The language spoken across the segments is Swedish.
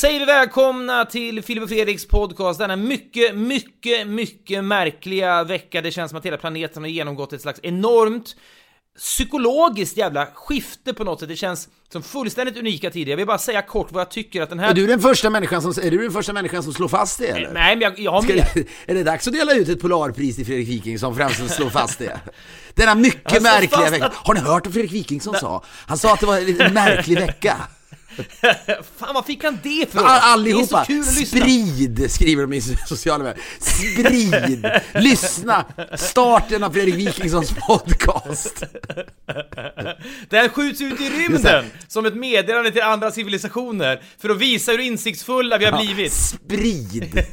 säger vi välkomna till Filip och Fredriks podcast denna mycket, mycket, mycket märkliga vecka. Det känns som att hela planeten har genomgått ett slags enormt psykologiskt jävla skifte på något sätt. Det känns som fullständigt unika tider. Jag vill bara säga kort vad jag tycker att den här... Är du den första människan som, är du den första människan som slår fast det eller? Nej, men jag, jag har mer. är det dags att dela ut ett Polarpris till Fredrik Wikingsson för den som slår fast det? Denna mycket märkliga vecka. att- Har ni hört vad Fredrik Wikingsson sa? Han sa att det var en märklig vecka. Fan, vad fick han det för? All, allihopa, Det är så kul att lyssna. sprid, skriver de i sociala medier. Sprid, lyssna, starten av Fredrik Wikingssons podcast. Den skjuts ut i rymden som ett meddelande till andra civilisationer för att visa hur insiktsfulla vi har blivit. Sprid.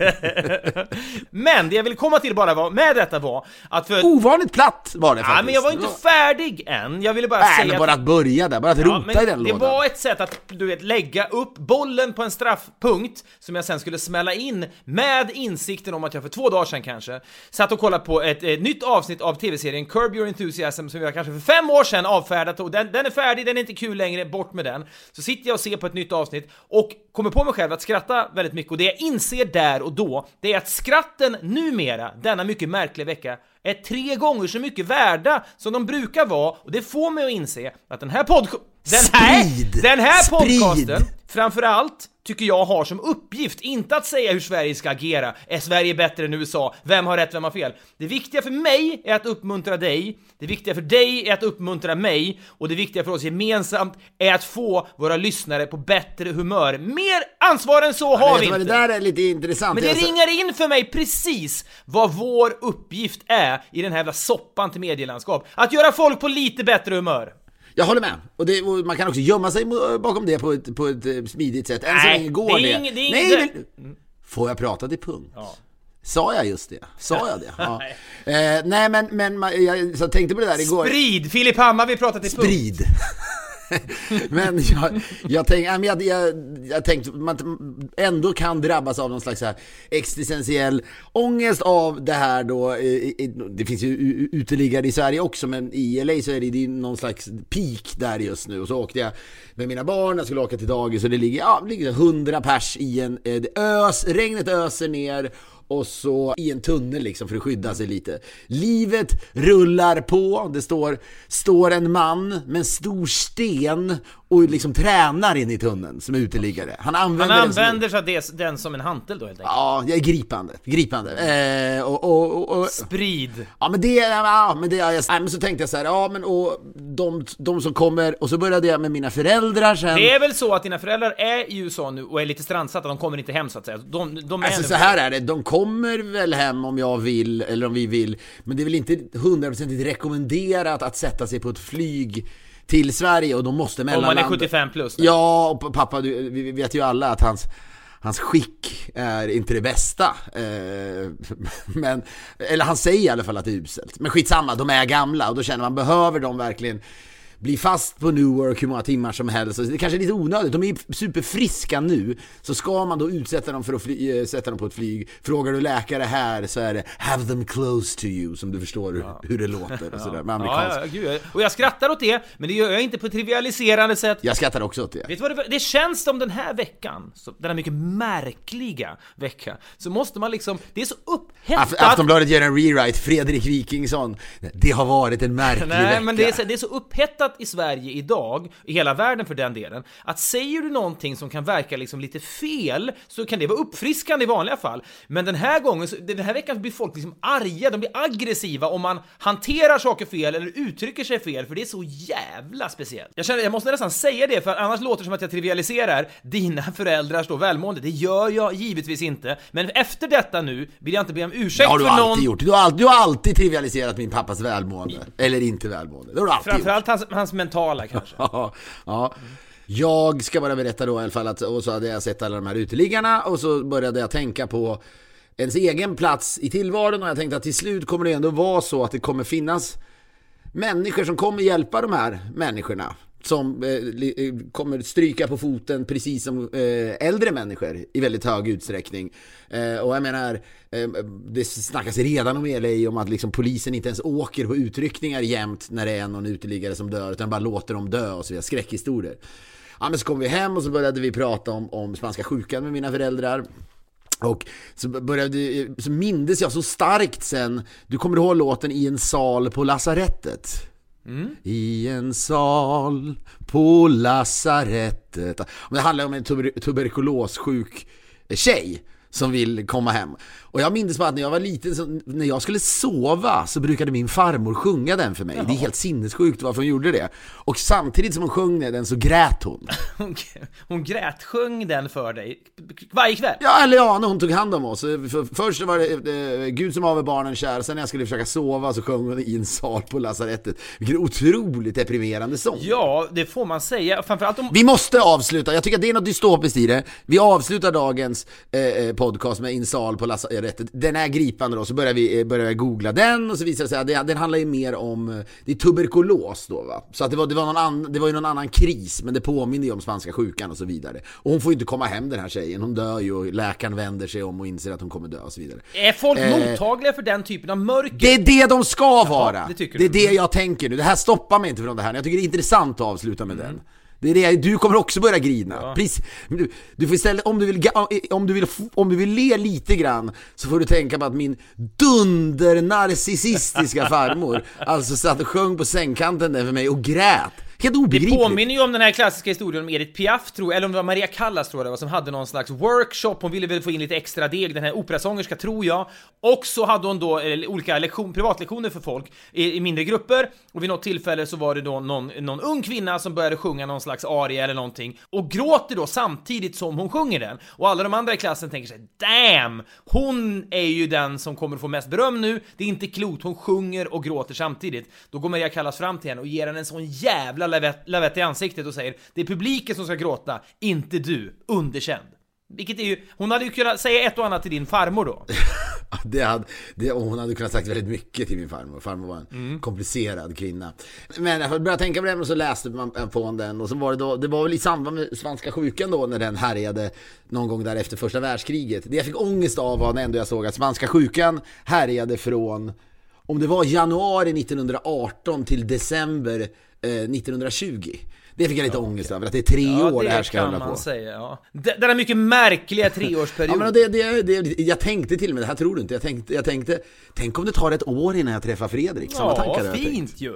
Men det jag vill komma till bara var, med detta var att för... Ovanligt platt var det faktiskt. Ja, men jag var inte färdig än. Jag ville bara Nej, säga bara att börja där, bara att Ja, rota i den det lådan. var ett sätt att, du vet, lägga upp bollen på en straffpunkt som jag sen skulle smälla in med insikten om att jag för två dagar sedan kanske satt och kollade på ett, ett nytt avsnitt av tv-serien Curb Your Enthusiasm som jag kanske för fem år sedan avfärdat och den, den är färdig, den är inte kul längre, bort med den. Så sitter jag och ser på ett nytt avsnitt och kommer på mig själv att skratta väldigt mycket och det jag inser där och då, det är att skratten numera, denna mycket märkliga vecka, är tre gånger så mycket värda som de brukar vara och det får mig att inse att den här podcasten den här, Sprid! den här Sprid! podcasten, framförallt, tycker jag har som uppgift, inte att säga hur Sverige ska agera, är Sverige bättre än USA, vem har rätt, vem har fel? Det viktiga för mig är att uppmuntra dig, det viktiga för dig är att uppmuntra mig, och det viktiga för oss gemensamt är att få våra lyssnare på bättre humör. Mer ansvar än så har Vet vi inte! Det där är lite intressant. Men det sa- ringar in för mig precis vad vår uppgift är i den här jävla soppan till medielandskap. Att göra folk på lite bättre humör. Jag håller med. Och, det, och man kan också gömma sig bakom det på ett, på ett eh, smidigt sätt. Än så Nej, länge går det är det. ing- det är Nej, ing- men, Får jag prata till punkt? Ja. Sa jag just det? Sa jag det? Ja. eh, nej men, men jag, så tänkte på det där igår. Sprid! Filip Hammar, vi pratat i punkt. Sprid. men jag, jag tänkte, jag, jag, jag, jag man ändå kan drabbas av någon slags här existentiell ångest av det här då. Det finns ju uteliggare i Sverige också, men i LA så är det, det är någon slags peak där just nu. Och så åkte jag med mina barn, jag skulle åka till dagis och det ligger, ja, det ligger 100 pers i en, eh, ös, regnet öser ner och så i en tunnel liksom för att skydda sig lite. Livet rullar på, det står, står en man med en stor sten och liksom tränar in i tunneln som uteliggare. Han använder, Han använder sig av det, den som en hantel då helt enkelt. Ja, jag är gripande, gripande. Eh, och, och, och, Sprid! Ja men det, ja, men det, ja, men så tänkte jag så här, ja men och de, de som kommer, och så började jag med mina föräldrar sen. Det är väl så att dina föräldrar är i USA nu och är lite strandsatta, de kommer inte hem så att säga. De, de är Alltså så här är det, de kommer väl hem om jag vill, eller om vi vill, men det är väl inte hundraprocentigt rekommenderat att sätta sig på ett flyg till Sverige och de måste Om mellanlanda. man är 75 plus. Ja, och pappa, du, vi vet ju alla att hans, hans skick är inte det bästa. Eh, men, eller han säger i alla fall att det är uselt. Men skitsamma, de är gamla och då känner man, behöver de verkligen bli fast på Newark hur många timmar som helst. Det kanske är lite onödigt, de är superfriska nu. Så ska man då utsätta dem för att fly, eh, sätta dem på ett flyg. Frågar du läkare här så är det have them close to you, som du förstår hur, hur det låter och sådär med Ja, amerikansk. ja, gud. Och jag skrattar åt det, men det gör jag inte på ett trivialiserande sätt. Jag skrattar också åt det. Vet du vad det, det känns som den här veckan, så, den här mycket märkliga veckan, så måste man liksom, det är så upphettat. Aftonbladet gör en rewrite, Fredrik Wikingsson. Det har varit en märklig Nej, vecka. men det är, så, det är så upphettat i Sverige idag, i hela världen för den delen, att säger du någonting som kan verka liksom lite fel, så kan det vara uppfriskande i vanliga fall. Men den här gången, den här veckan blir folk liksom arga, de blir aggressiva om man hanterar saker fel eller uttrycker sig fel, för det är så jävla speciellt. Jag känner, jag måste nästan säga det, för annars låter det som att jag trivialiserar dina föräldrars då välmående. Det gör jag givetvis inte, men efter detta nu vill jag inte be om ursäkt Det har du för alltid någon... gjort. Du har, alltid, du har alltid trivialiserat min pappas välmående. Eller inte välmående. Det har du alltid gjort. Framförallt hans, hans mentala kanske. Ja, ja. Jag ska bara berätta då i alla fall att, och så hade jag sett alla de här uteliggarna och så började jag tänka på ens egen plats i tillvaron och jag tänkte att till slut kommer det ändå vara så att det kommer finnas människor som kommer hjälpa de här människorna. Som eh, eh, kommer stryka på foten precis som eh, äldre människor i väldigt hög utsträckning. Eh, och jag menar, eh, det snackas redan om LA om att liksom polisen inte ens åker på utryckningar jämt när det är någon uteliggare som dör, utan bara låter dem dö och så vidare. Skräckhistorier. Ja, men så kom vi hem och så började vi prata om, om spanska sjukan med mina föräldrar. Och så började, så mindes jag så starkt sen, du kommer ihåg låten I en sal på lasarettet? Mm. I en sal på lasarettet. Det handlar om en tuber tuberkulossjuk tjej som vill komma hem. Och jag minns bara att när jag var liten, så, när jag skulle sova så brukade min farmor sjunga den för mig. Det är helt sinnessjukt varför hon gjorde det. Och samtidigt som hon sjöng den så grät hon. Hon, hon grätsjöng den för dig varje kväll. Ja, eller ja, när hon tog hand om oss. För, först var det eh, Gud som haver barnen kär, sen när jag skulle försöka sova så sjöng hon i en sal på lasarettet. Vilken otroligt deprimerande sång. Ja, det får man säga. Framförallt om... Vi måste avsluta, jag tycker att det är något dystopiskt i det. Vi avslutar dagens eh, eh, podcast med Insal på lasarettet. Den är gripande då, så börjar vi, eh, börjar vi googla den och så visar det sig att det, den handlar ju mer om, eh, det är tuberkulos då va. Så att det var, det var, någon an, det var ju någon annan kris, men det påminner ju om spanska sjukan och så vidare. Och hon får ju inte komma hem den här tjejen, hon dör ju och läkaren vänder sig om och inser att hon kommer dö och så vidare. Är folk Eh, mottagliga för den typen av mörker? Det är det de ska vara! det tycker det är det jag tänker nu. Det här stoppar mig inte från det här. Jag tycker det är intressant att avsluta med den. Det är det, du kommer också börja grina. Precis. Men Du, du får istället, om du, vill, om, du vill, om du vill le lite grann så får du tänka på att min dunder-narcissistiska farmor alltså satt och sjöng på sängkanten där för mig och grät. Helt Det obegripligt. påminner ju om den här klassiska historien om Edith Piaf, tror jag, eller om det var Maria Callas tror jag det var, som hade någon slags workshop, hon ville väl få in lite extra deg, den här operasångerska tror jag. Och så hade hon då eh, olika lektion, privatlektioner för folk i, i mindre grupper, och vid något tillfälle så var det då någon, någon ung kvinna som började sjunga någon slags aria eller någonting, och gråter då samtidigt som hon sjunger den. Och alla de andra i klassen tänker sig damn, hon är ju den som kommer få mest beröm nu, det är inte klokt, hon sjunger och gråter samtidigt. Då går Maria Callas fram till henne och ger henne en sån jävla lavett, lavett i ansiktet och säger det är publiken som ska gråta, inte du, underkänd. Vilket är ju, hon hade ju kunnat säga ett och annat till din farmor då. Det hade, det, hon hade kunnat sagt väldigt mycket till min farmor. Farmor var en Mm. komplicerad kvinna. Men jag började tänka på det och så läste man på den och så var det då, det var väl i samband med spanska sjukan då när den härjade någon gång där efter första världskriget. Det jag fick ångest av var när ändå jag såg att spanska sjukan härjade från om det var januari 1918 till december eh, 1920. Det fick jag lite ångest över, att det är tre Ja, år det här ska hålla på. säga, ja. D- Denna mycket märkliga treårsperiod. Ja, men det, det, det, jag tänkte till och med, det här tror du inte, jag tänkte, jag tänkte tänk om det tar ett år innan jag träffar Fredrik. Samma tankar Ja, tänkt. fint ju!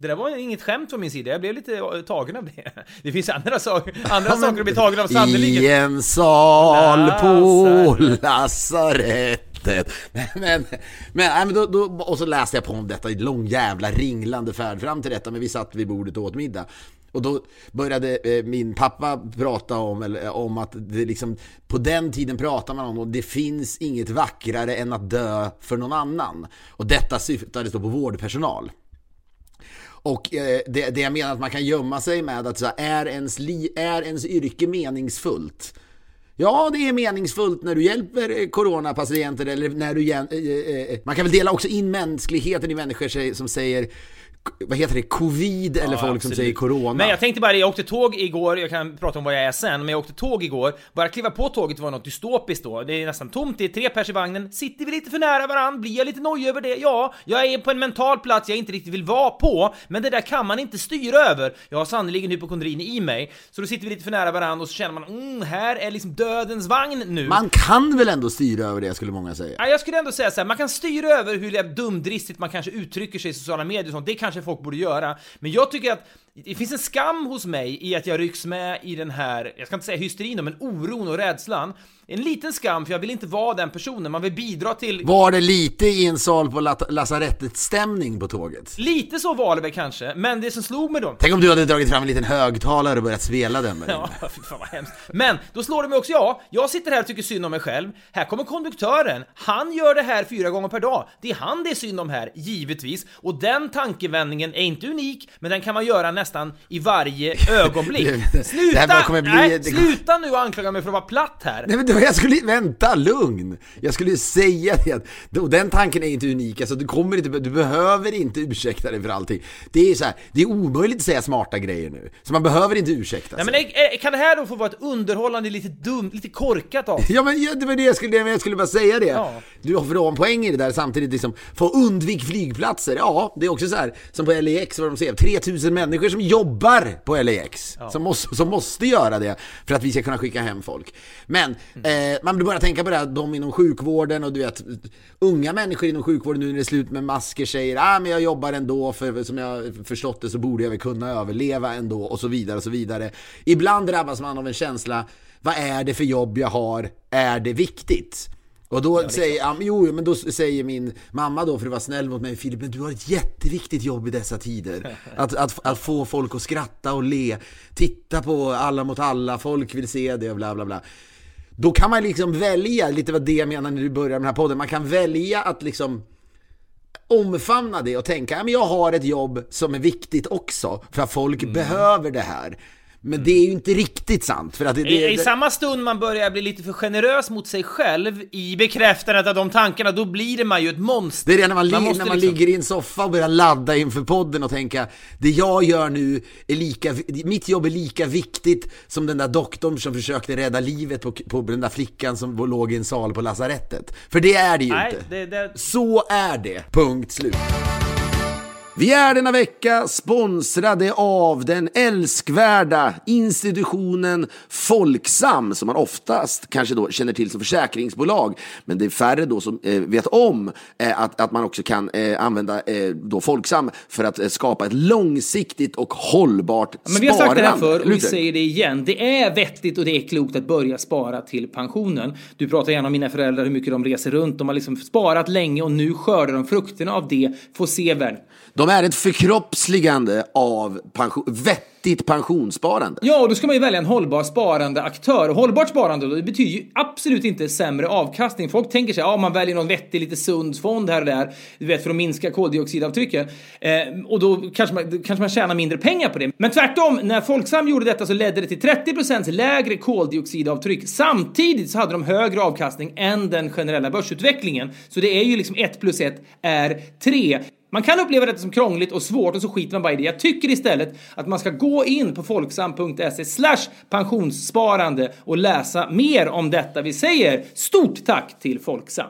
Det där var inget skämt från min sida, jag blev lite eh, tagen av det. Det finns andra, saker, andra saker att bli tagen av I sannerligen. en sal på Lasarett lasarettet. Men, men, men, men då, då, och så läste jag på om detta i lång jävla ringlande färd fram till detta, men vi satt vid bordet och åt middag. Och då började eh, min pappa prata om, eller, eh, om att det liksom, på den tiden pratade man om att det finns inget vackrare än att dö för någon annan. Och detta syftades då på vårdpersonal. Och eh, det, det jag menar att man kan gömma sig med att så här, är, ens li, är ens yrke meningsfullt? Ja, det är meningsfullt när du hjälper eh, coronapatienter eller när du... Eh, eh, eh, Man kan väl dela också in mänskligheten i människor som säger vad heter det, covid eller Ja, folk som absolut. säger corona. Men jag tänkte bara, jag åkte tåg igår, jag kan prata om vad jag är sen, men jag åkte tåg igår, bara kliva på tåget var något dystopiskt då. Det är nästan tomt, det är tre pers i vagnen, sitter vi lite för nära varann, blir jag lite nojig över det? Ja, jag är på en mental plats jag inte riktigt vill vara på, men det där kan man inte styra över. Jag har sannerligen hypokondrin i mig, så då sitter vi lite för nära varann och så känner man, mm, här är liksom dödens vagn nu. Man kan väl ändå styra över det skulle många säga. Ja, jag skulle ändå säga så här, man kan styra över hur dumdristigt man kanske uttrycker sig i sociala medier och sånt, det kanske folk borde göra. Men jag tycker att det finns en skam hos mig i att jag rycks med i den här, jag ska inte säga hysterin, men oron och rädslan. En liten skam, för jag vill inte vara den personen, man vill bidra till... Var det lite i en sal på lat- lasarettet stämning på tåget? Lite så var det väl kanske, men det som slog mig då... Tänk om du hade dragit fram en liten högtalare och börjat spela den med. Ja, fy fan vad hemskt. Men då slår det mig också, ja, jag sitter här och tycker synd om mig själv. Här kommer konduktören. Han gör det här fyra gånger per dag. Det är han det är synd om här, givetvis. Och den tankevändningen är inte unik, men den kan man göra nästan i varje ögonblick. Sluta! bli- Nej, det- sluta nu och anklaga mig för att vara platt här. Nej men var- jag skulle, vänta, lugn! Jag skulle ju säga det, och den tanken är inte unik, alltså du kommer inte, du behöver inte ursäkta dig för allting. Det är så här, det är omöjligt att säga smarta grejer nu, så man behöver inte ursäkta Nej, sig. men eh, kan det här då få vara ett underhållande, lite dumt, lite korkat av? Ja men det var det jag skulle, jag skulle bara säga det. Ja. Du har för en poäng i det där samtidigt liksom, få undvik flygplatser. Ja, det är också så här som på LAX vad de säger, 3000 människor som jobbar på LAX. Som, måste, som måste göra det för att vi ska kunna skicka hem folk. Men eh, man blir bara tänka på det här, de inom sjukvården och du vet, unga människor inom sjukvården nu när det är slut med masker säger ah, men jag jobbar ändå för som jag förstått det så borde jag väl kunna överleva ändå och så vidare och så vidare. Ibland drabbas man av en känsla, vad är det för jobb jag har? Är det viktigt? Och då säger, ja, men jo, men då säger min mamma då, för att vara snäll mot mig, Filip, men du har ett jätteviktigt jobb i dessa tider. Att, att, att få folk att skratta och le, titta på alla mot alla, folk vill se det och bla bla bla. Då kan man liksom välja, lite vad det jag menar när du börjar med den här podden, man kan välja att liksom omfamna det och tänka, ja, men jag har ett jobb som är viktigt också, för att folk behöver det här. Men det är ju inte riktigt sant, för att det, det, I, I samma stund man börjar bli lite för generös mot sig själv i bekräftandet av de tankarna, då blir det man ju ett monster. Det är det när man, li- måste när man liksom- ligger i en soffa och börjar ladda inför podden och tänka Det jag gör nu är lika, mitt jobb är lika viktigt som den där doktorn som försökte rädda livet på, på den där flickan som låg i en sal på lasarettet. För det är det ju Nej, inte. det, det, Så är det. Punkt slut. Vi är denna vecka sponsrade av den älskvärda institutionen Folksam som man oftast kanske då känner till som försäkringsbolag. Men det är färre då som eh, vet om eh, att, att man också kan eh, använda eh, då Folksam för att eh, skapa ett långsiktigt och hållbart Men vi har sagt det här förr och vi säger det igen. Det är vettigt och det är klokt att börja spara till pensionen. Du pratar gärna om mina föräldrar, hur mycket de reser runt. De har liksom sparat länge och nu skördar de frukterna av det. Får se världen. De är ett förkroppsligande av pension, vettigt pensionssparande. Ja, och då ska man ju välja en hållbar sparande aktör. Och hållbart sparande då, det betyder ju absolut inte sämre avkastning. Folk tänker sig, ja man väljer någon vettig, lite sund fond här och där, du vet för att minska koldioxidavtrycket. Eh, och då kanske man, kanske man tjänar mindre pengar på det. Men tvärtom, när Folksam gjorde detta så ledde det till 30% lägre koldioxidavtryck. Samtidigt så hade de högre avkastning än den generella börsutvecklingen. Så det är ju liksom 1 plus 1 är 3. Man kan uppleva detta som krångligt och svårt och så skiter man bara i det. Jag tycker istället att man ska gå in på folksam.se slash pensionssparande och läsa mer om detta. Vi säger stort tack till Folksam.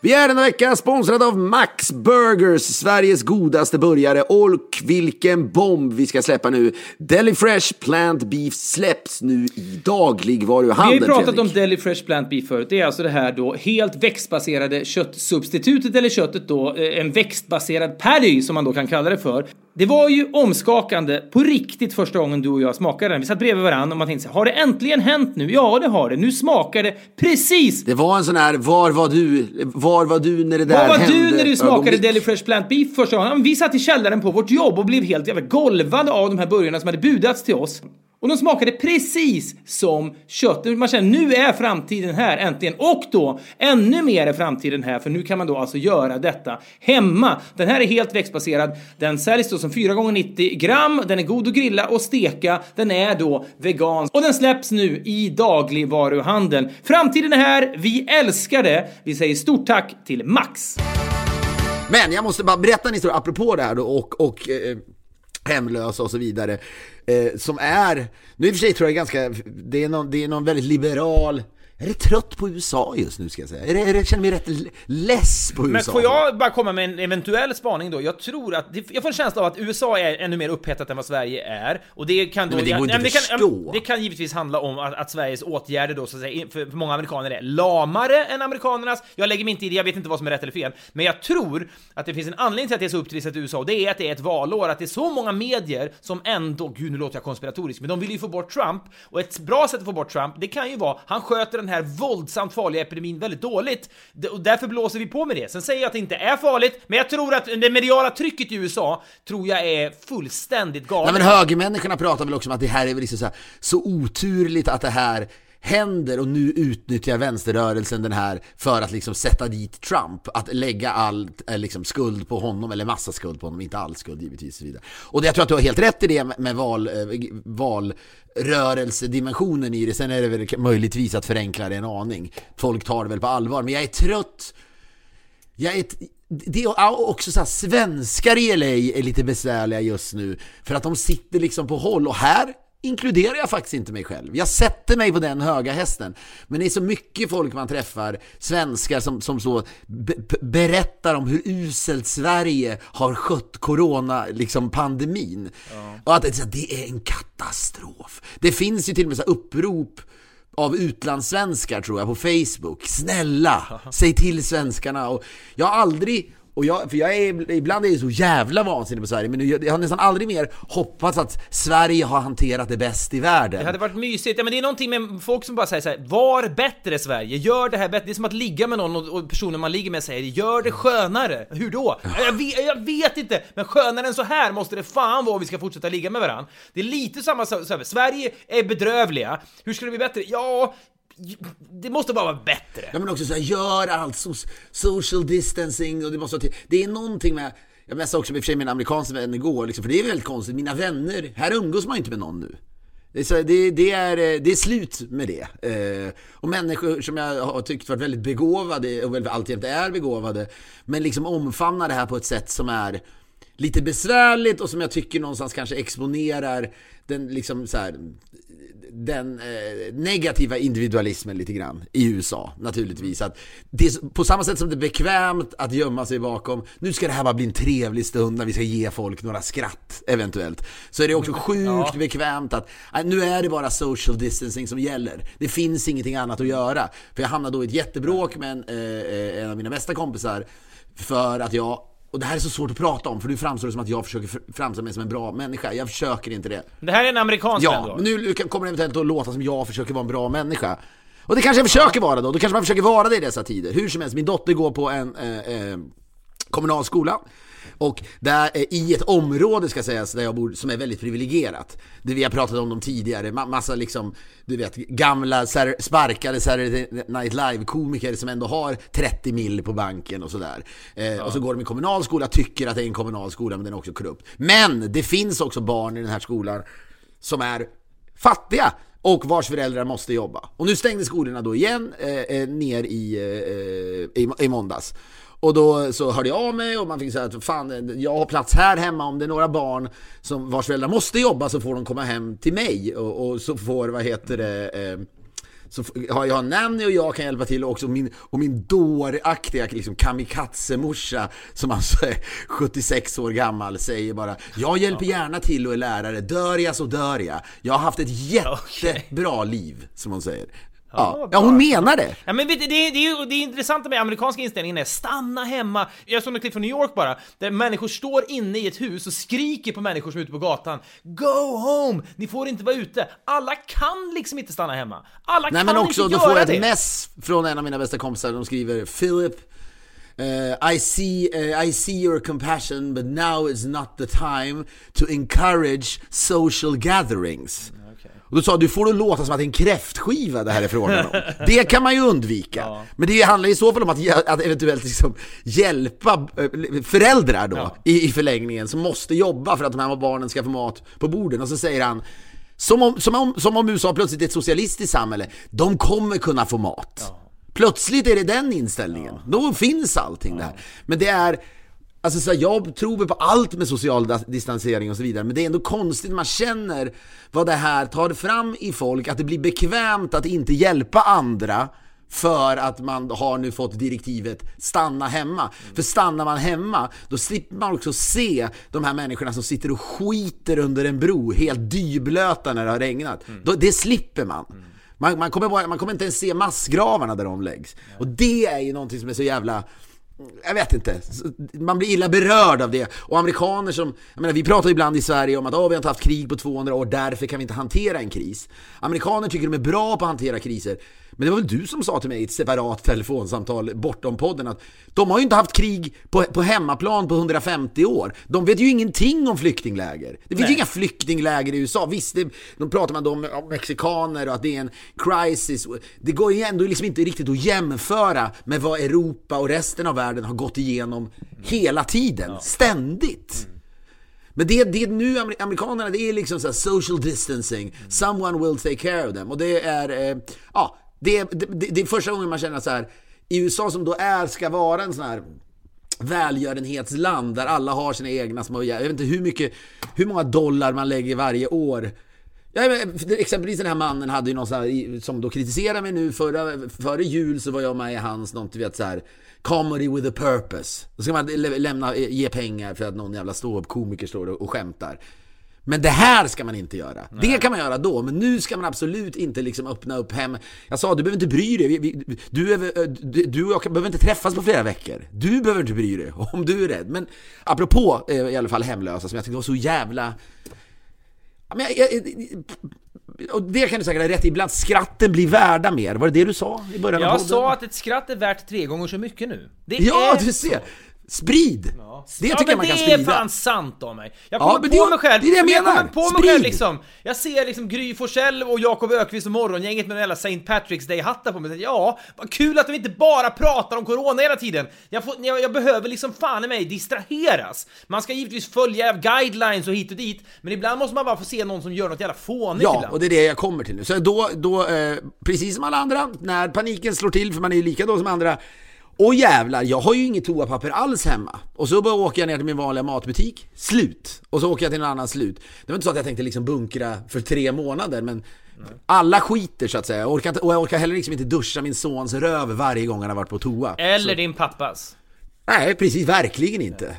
Vi är denna vecka sponsrade av Max Burgers, Sveriges godaste burgare. Och vilken bomb vi ska släppa nu! Deli Fresh Plant Beef släpps nu i Vi dagligvaruhandeln, har ju pratat Fredrik. om Deli Fresh Plant Beef förut. Det är alltså det här då helt växtbaserade köttsubstitutet eller köttet då, eh, en växtbaserad patty som man då kan kalla det för. Det var ju omskakande på riktigt första gången du och jag smakade den. Vi satt bredvid varandra och man tänkte så här, har det äntligen hänt nu? Ja, det har det. Nu smakar det precis Det var en sån här, var var du, var var du när det där Vad var hände? du när du smakade ögonblick? Deli Fresh Plant Beef första gången? Vi satt i källaren på vårt jobb och blev helt jävla golvade av de här burgarna som hade budats till oss. Och de smakade precis som kött. Man känner nu är framtiden här äntligen. Och då ännu mer är framtiden här för nu kan man då alltså göra detta hemma. Den här är helt växtbaserad. Den säljs då som 4 gånger 90 gram. Den är god att grilla och steka. Den är då vegansk. Och den släpps nu i dagligvaruhandeln. Framtiden är här. Vi älskar det. Vi säger stort tack till Max. Men jag måste bara berätta en historia apropå det här då och, och eh, hemlösa och så vidare. Eh, som är, nu i och för sig tror jag ganska, det är någon, det är någon väldigt liberal är det trött på USA just nu ska jag säga. Är det, är det, jag känner mig rätt less på Men USA. får jag bara komma med en eventuell spaning då? Jag tror att, jag får en känsla av att USA är ännu mer upphettat än vad Sverige är. Och det kan då... Nej, men det går inte ja, men att kan, förstå. det kan givetvis handla om att, att Sveriges åtgärder då, så att säga, för många amerikaner är lamare än amerikanernas. Jag lägger mig inte i det, jag vet inte vad som är rätt eller fel. Men jag tror att det finns en anledning till att det är så upptrissat i USA, och det är att det är ett valår, att det är så många medier som ändå, gud nu låter jag konspiratorisk, men de vill ju få bort Trump. Och ett bra sätt att få bort Trump, det kan ju vara, han sköter den den här våldsamt farliga epidemin väldigt dåligt. D- Och därför blåser vi på med det. Sen säger jag att det inte är farligt, men jag tror att det mediala trycket i USA tror jag är fullständigt galet. Nej men högermänniskorna pratar väl också om att det här är väl liksom så, här, så oturligt att det här händer och nu utnyttjar vänsterrörelsen den här för att liksom sätta dit Trump. Att lägga all eh, liksom, skuld på honom, eller massa skuld på honom, inte all skuld givetvis. Och, så vidare. och jag tror att du har helt rätt i det med, val, eh, valrörelsedimensionen i det. Sen är det väl möjligtvis att förenkla det en aning. Folk tar det väl på allvar, men jag är trött jag är det är också så här, svenskar i LA är lite besvärliga just nu för att de sitter liksom på håll och här inkluderar jag faktiskt inte mig själv. Jag sätter mig på den höga hästen. Men det är så mycket folk man träffar, svenskar som, som så be, berättar om hur uselt Sverige har skött corona, liksom pandemin. Och att det, är en katastrof. Det finns ju till och med så upprop av utlandssvenskar tror jag på Facebook. Snälla, säg till svenskarna. Och jag har aldrig, och jag, för jag är, ibland är jag så jävla vansinnig på Sverige, men jag, jag har nästan aldrig mer hoppats att Sverige har hanterat det bäst i världen. Det hade varit mysigt, ja men det är någonting med folk som bara säger så här: var bättre Sverige, gör det här bättre. Det är som att ligga med någon och, och personen man ligger med säger gör det skönare. Hur då? Jag vet, jag vet inte, men skönare än så här måste det fan vara om vi ska fortsätta ligga med varandra. Det är lite samma sak, Sverige är bedrövliga, hur ska det bli bättre? Ja, det måste bara vara bättre. Ja men också så här, gör allt so social distancing och det måste vara till, Det är någonting med jag messade också med för sig min amerikanska vän igår, liksom, för det är väldigt konstigt. Mina vänner, här umgås man inte med någon nu. Det är, det, det, är, eh, det är slut med det. Eh, och människor som jag har tyckt varit väldigt begåvade och väl alltjämt är begåvade, men liksom omfamnar det här på ett sätt som är lite besvärligt och som jag tycker någonstans kanske exponerar den liksom så här, den eh, negativa individualismen lite grann i USA naturligtvis. Att det är, på samma sätt som det är bekvämt att gömma sig bakom, nu ska det här bara bli en trevlig stund när vi ska ge folk några skratt eventuellt. Så är det också sjukt bekvämt att nu är det bara social distancing som gäller. Det finns ingenting annat att göra. För jag hamnade då i ett jättebråk med en, eh, en av mina bästa kompisar för att jag och det här är så svårt att prata om för nu framstår det som att jag försöker fr- framstå mig som en bra människa. Jag försöker inte det. Det här är en amerikansk Ja, då? men nu kommer det eventuellt att låta som jag försöker vara en bra människa. Och det kanske jag försöker vara då, då kanske man försöker vara det i dessa tider. Hur som helst, min dotter går på en eh, eh, kommunal skola. Och där, eh, i ett område ska sägas, där jag bor, som är väldigt privilegierat. Det vi har pratat om dem tidigare, ma- massa liksom, du vet, gamla sparkade Saturday Night Live-komiker som ändå har 30 mil på banken och sådär. Eh, Och så går de i kommunal skola, tycker att det är en kommunal skola, men den är också korrupt. Men det finns också barn i den här skolan som är fattiga och vars föräldrar måste jobba. Och nu stängde skolorna då igen eh, eh, ner i, eh, i, i måndags. Och då så hörde jag av mig och man fick säga att fan, jag har plats här hemma om det är några barn som vars föräldrar måste jobba så får de komma hem till mig och, och så får, vad heter det, eh, så har jag Nanny och jag kan hjälpa till och också min, och min dåraktiga liksom kamikaze-morsa som alltså är 76 år gammal säger bara Jag hjälper gärna till och är lärare, dör jag så dör jag. Jag har haft ett jättebra liv, som hon säger. Ja, ja hon menar det. Ja men vet du, det, är- det, är det intressanta med amerikanska inställningen är stanna hemma. Jag såg något klipp från New York bara, där människor står inne i ett hus och skriker på människor som är ute på gatan. Go home! Ni får inte vara ute. Alla kan liksom inte stanna hemma. Alla Nej kan men också, inte då göra får jag det. ett mess från en av mina bästa kompisar, de skriver Philip eh, I, see, eh, I see your compassion but now is not the time to encourage social gatherings. Och då sa du, får det låta som att det är en kräftskiva det här är frågan om. Det kan man ju undvika. Men det handlar i så fall om att, att eventuellt liksom hjälpa eh, föräldrar då i, i förlängningen som måste jobba för att de här barnen ska få mat på borden. Och så säger han, som om, som, om, som om USA plötsligt är ett socialistiskt samhälle. De kommer kunna få mat. Plötsligt är det den inställningen. Då finns allting det här. Men det är Alltså så här, jag tror på allt med social distansering och så vidare, men det är ändå konstigt, man känner vad det här tar fram i folk, att det blir bekvämt att inte hjälpa andra för att man har nu fått direktivet stanna hemma. För stannar man hemma, då slipper man också se de här människorna som sitter och skiter under en bro, helt dyblöta när det har regnat. Då, det slipper man. Man, man, kommer bara, man kommer inte ens se massgravarna där de läggs. Och det är ju någonting som är så jävla jag vet inte, man blir illa berörd av det. Och amerikaner som, jag menar vi pratar ibland i Sverige om att oh, vi har inte haft krig på 200 år, därför kan vi inte hantera en kris. Amerikaner tycker de är bra på att hantera kriser. Men det var väl du som sa till mig i ett separat telefonsamtal bortom podden att de har ju inte haft krig på, på hemmaplan på 150 år. De vet ju ingenting om flyktingläger. Det finns ju inga flyktingläger i USA. Visst, det, de pratar man om, om mexikaner och att det är en crisis. Det går ju ändå liksom inte riktigt att jämföra med vad Europa och resten av världen har gått igenom hela tiden, ständigt. Men det, det nu amer- amerikanerna, det är liksom så social distancing, someone will take care of them. Och det är, eh, ja, det, det, det, det är första gången man känner så här, i USA som då är, ska vara en sån här välgörenhetsland där alla har sina egna små, jag vet inte hur mycket, hur många dollar man lägger varje år. Ja, men, exempelvis den här mannen hade ju någon sån här, som då kritiserar mig nu, förra, före jul så var jag med i hans, något du vet så här comedy with a purpose. Då ska man lämna, ge pengar för att någon jävla ståuppkomiker står och, och skämtar. Men det här ska man inte göra. Det kan man göra då, men nu ska man absolut inte liksom öppna upp hem. Jag sa, du behöver inte bry dig. Vi, vi, du, du, och jag behöver inte träffas på flera veckor. Du behöver inte bry dig om du är rädd. Men apropå eh, i alla fall hemlösa som jag tyckte var så jävla... Men jag, jag, och det kan du säkert ha rätt i, ibland skratten blir värda mer. Var det det du sa i början av Jag podden? sa att ett skratt är värt tre gånger så mycket nu. Det Ja, du ser! Sprid! Det Ja, tycker men jag man kan det sprida. är fan sant av mig. Jag Ja, kommer men på det- mig själv. det är det jag men menar. kommer på mig Sprid. själv liksom. Jag ser liksom Gry Forssell och Jakob Ökvist och Morgongänget med den St. Patrick's Day-hattar på mig. Ja, vad kul att de inte bara pratar om corona hela tiden. Jag, får, jag, jag behöver liksom fan i mig distraheras. Man ska givetvis följa guidelines och hit och dit, men ibland måste man bara få se någon som gör något jävla fånigt Ja, ibland. och det är det jag kommer till nu. Så då, då eh, precis som alla andra, när paniken slår till, för man är ju lika då som andra. Och jävlar, jag har ju inget toapapper alls hemma. Och så bara åker jag ner till min vanliga matbutik, slut. Och så åker jag till någon annan, slut. Det var inte så att jag tänkte liksom bunkra för tre månader, men alla skiter så att säga. Jag orkar inte, och jag orkar heller liksom inte duscha min sons röv varje gång han har varit på toa. Eller din pappas. Nej, precis, verkligen inte.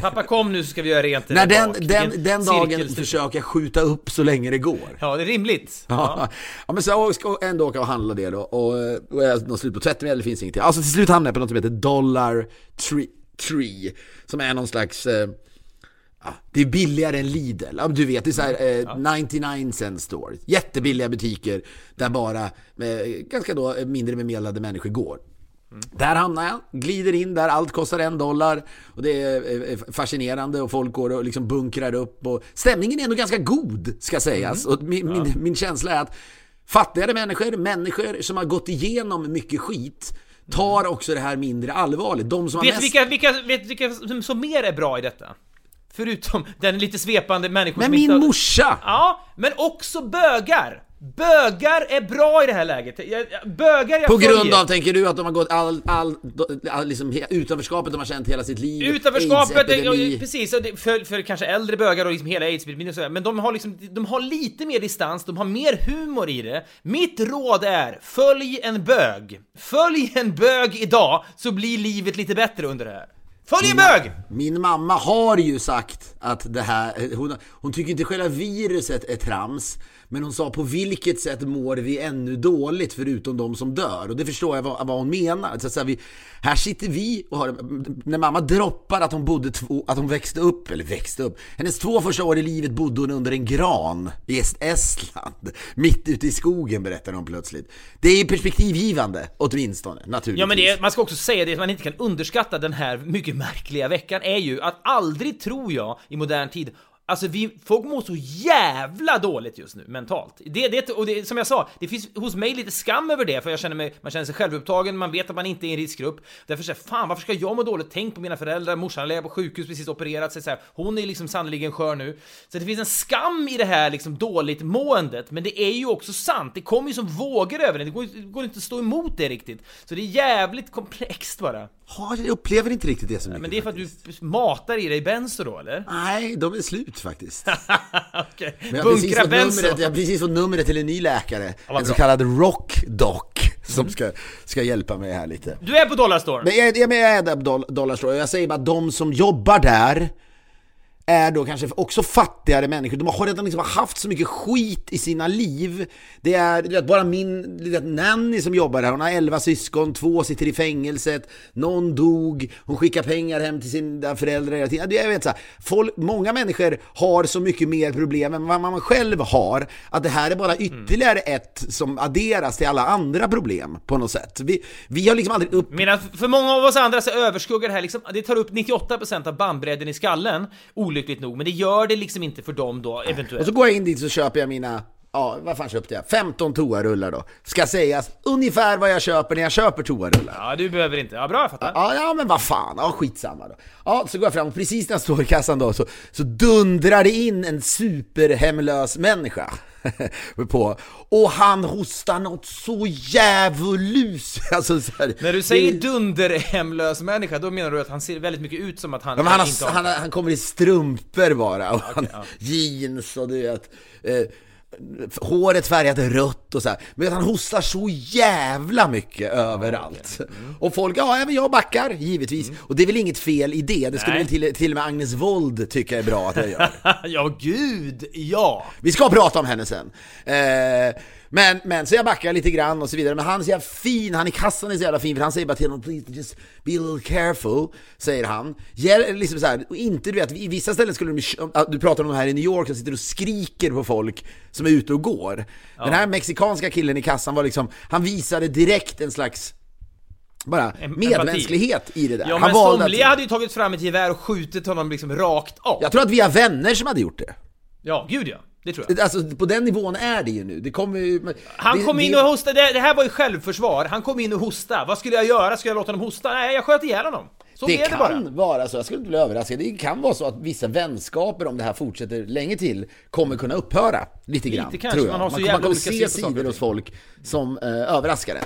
Pappa kom nu så ska vi göra rent där den, bak. den, den dagen försöker jag skjuta upp så länge det går. Ja, det är rimligt. Ja. ja men så jag ska ändå åka och handla det då och, och jag har slut på tvättmedel, det finns ingenting. Alltså till slut hamnade jag på något som heter Dollar Tree, Tree som är någon slags eh, det är billigare än Lidl. Du vet, det är så här, eh, 99 cent store. Jättebilliga butiker där bara eh, ganska då eh, mindre bemedlade människor går. Där hamnar jag, glider in där, allt kostar en dollar och det är eh, fascinerande och folk går och liksom bunkrar upp och stämningen är ändå ganska god ska sägas. Och min, min, min känsla är att fattigare människor, människor som har gått igenom mycket skit tar också det här mindre allvarligt. De som Vet mest... vilka, vilka, vet vilka som, mer är bra i detta? Förutom den lite svepande människor Men min har- morsa! Ja, men också bögar! Bögar är bra i det här läget. Jag, bögar jag På grund följer. av, tänker du, att de har gått all, all, all liksom, utanförskapet de har känt hela sitt liv? Utanförskapet, ja, precis, för, för kanske äldre bögar och liksom hela aids-epidemin och sådär, men de har liksom, de har lite mer distans, de har mer humor i det. Mitt råd är, följ en bög. Följ en bög idag, så blir livet lite bättre under det här. Följ en bög! Min mamma har ju sagt att det här, hon, hon tycker inte själva viruset är trams, men hon sa på vilket sätt mår vi ännu dåligt förutom de som dör? Och det förstår jag vad, vad hon menar. Så så här, vi, här sitter vi och har, när mamma droppar att hon bodde två, att hon växte upp, eller växte upp, hennes två första år i livet bodde hon under en gran i Est- Estland, mitt ute i skogen berättar hon plötsligt. Det är perspektivgivande, åtminstone, naturligtvis. Ja men det, man ska också säga det, att man inte kan underskatta den här mycket märkliga veckan är ju att aldrig tror jag i modern tid Alltså vi, folk mår så jävla dåligt just nu mentalt. Det, det, och det, som jag sa, det finns hos mig lite skam över det för jag känner mig, man känner sig självupptagen, man vet att man inte är i en riskgrupp. Därför säger fan varför ska jag må dåligt? Tänk på mina föräldrar, morsan ligger på sjukhus, precis opererat sig så här. Hon är liksom sannerligen skör nu. Så det finns en skam i det här liksom dåligt måendet, men det är ju också sant. Det kommer ju som vågor över det, det går, det går inte att stå emot det riktigt. Så det är jävligt komplext bara. Ja, jag upplever inte riktigt det så mycket. Men det är för att du matar i dig benzo då eller? Nej, de är slut faktiskt. Okej, Men jag bunkra benzo. numret, jag har precis fått numret till en ny läkare. vad en så kallad rock doc. Som ska, ska hjälpa mig här lite. Du är på Dollarstore. Men jag, jag, jag är där på Doll- Dollarstore jag säger bara de som jobbar där är då kanske också fattigare människor. De har redan liksom haft så mycket skit i sina liv. Det är vet, bara min du vet, nanny som jobbar här, Hon har 11 syskon, två sitter i fängelset, någon dog, hon skickar pengar hem till sina föräldrar hela tiden. Jag vet, så här, folk, många människor har så mycket mer problem än vad man själv har. Att det här är bara ytterligare ett som adderas till alla andra problem på något sätt. Vi, vi har liksom aldrig upp Medan för många av oss andra så överskuggar det här liksom, det tar upp 98% av bandbredden i skallen, olyckligt nog, men det gör det liksom inte för dem då, Och eventuellt. så går jag in dit så köper jag mina, ja vad fan köpte jag? 15 toarullar då. Ska sägas ungefär vad jag köper när jag köper toarullar. Ja, du behöver inte. Ja, bra, jag fattar. Ja, ja men vad fan, ja skitsamma då. Ja, så går jag fram och precis när jag står i kassan då så, så dundrar det in en superhemlös människa. på. Och han hostar något så djävulus. Alltså, så här, När du säger det- dunderhemlös människa, då menar du att han ser väldigt mycket ut som att han, Ja, han, inte har, han, han kommer i strumpor bara, och han, jeans och du vet, eh, håret färgat rött och så här. Men han hostar så jävla mycket överallt. Mm. Och folk, ja men jag backar, givetvis. Och det är väl inget fel i det, det skulle väl till, till och med Agnes Wold tycka är bra att jag gör. ja, gud, ja! Vi ska prata om henne sen. Eh, men, men så jag backar lite grann och så vidare. Men han är så jävla fin, han i kassan är så jävla fin för han säger bara till honom Please just be a little careful, säger han. Gäll, liksom så här, och inte du vet, i vissa ställen skulle de, du pratar om de här i New York som sitter och skriker på folk som är ute och går. Den här mexikanska killen i kassan var liksom, han visade direkt en slags bara medmänsklighet i det där. Ja, han men valde att- somliga hade ju tagit fram ett gevär och skjutit honom liksom rakt av. Jag tror att vi har vänner som hade gjort det. Ja, gud ja. Det tror jag. Alltså på den nivån är det ju nu. Det kommer ju... Han det, kom in det- och hostade, det, det här var ju självförsvar. Han kom in och hostade. Vad skulle jag göra? Skulle jag låta honom hosta? Nej, jag sköt ihjäl honom. Så Det är det kan bara. vara så, jag skulle inte bli överraskad. Det kan vara så att vissa vänskaper, om det här fortsätter länge till, kommer kunna upphöra lite grann. kanske, tror jag. man man, jävla kommer se sidor hos folk som eh, överraskar en.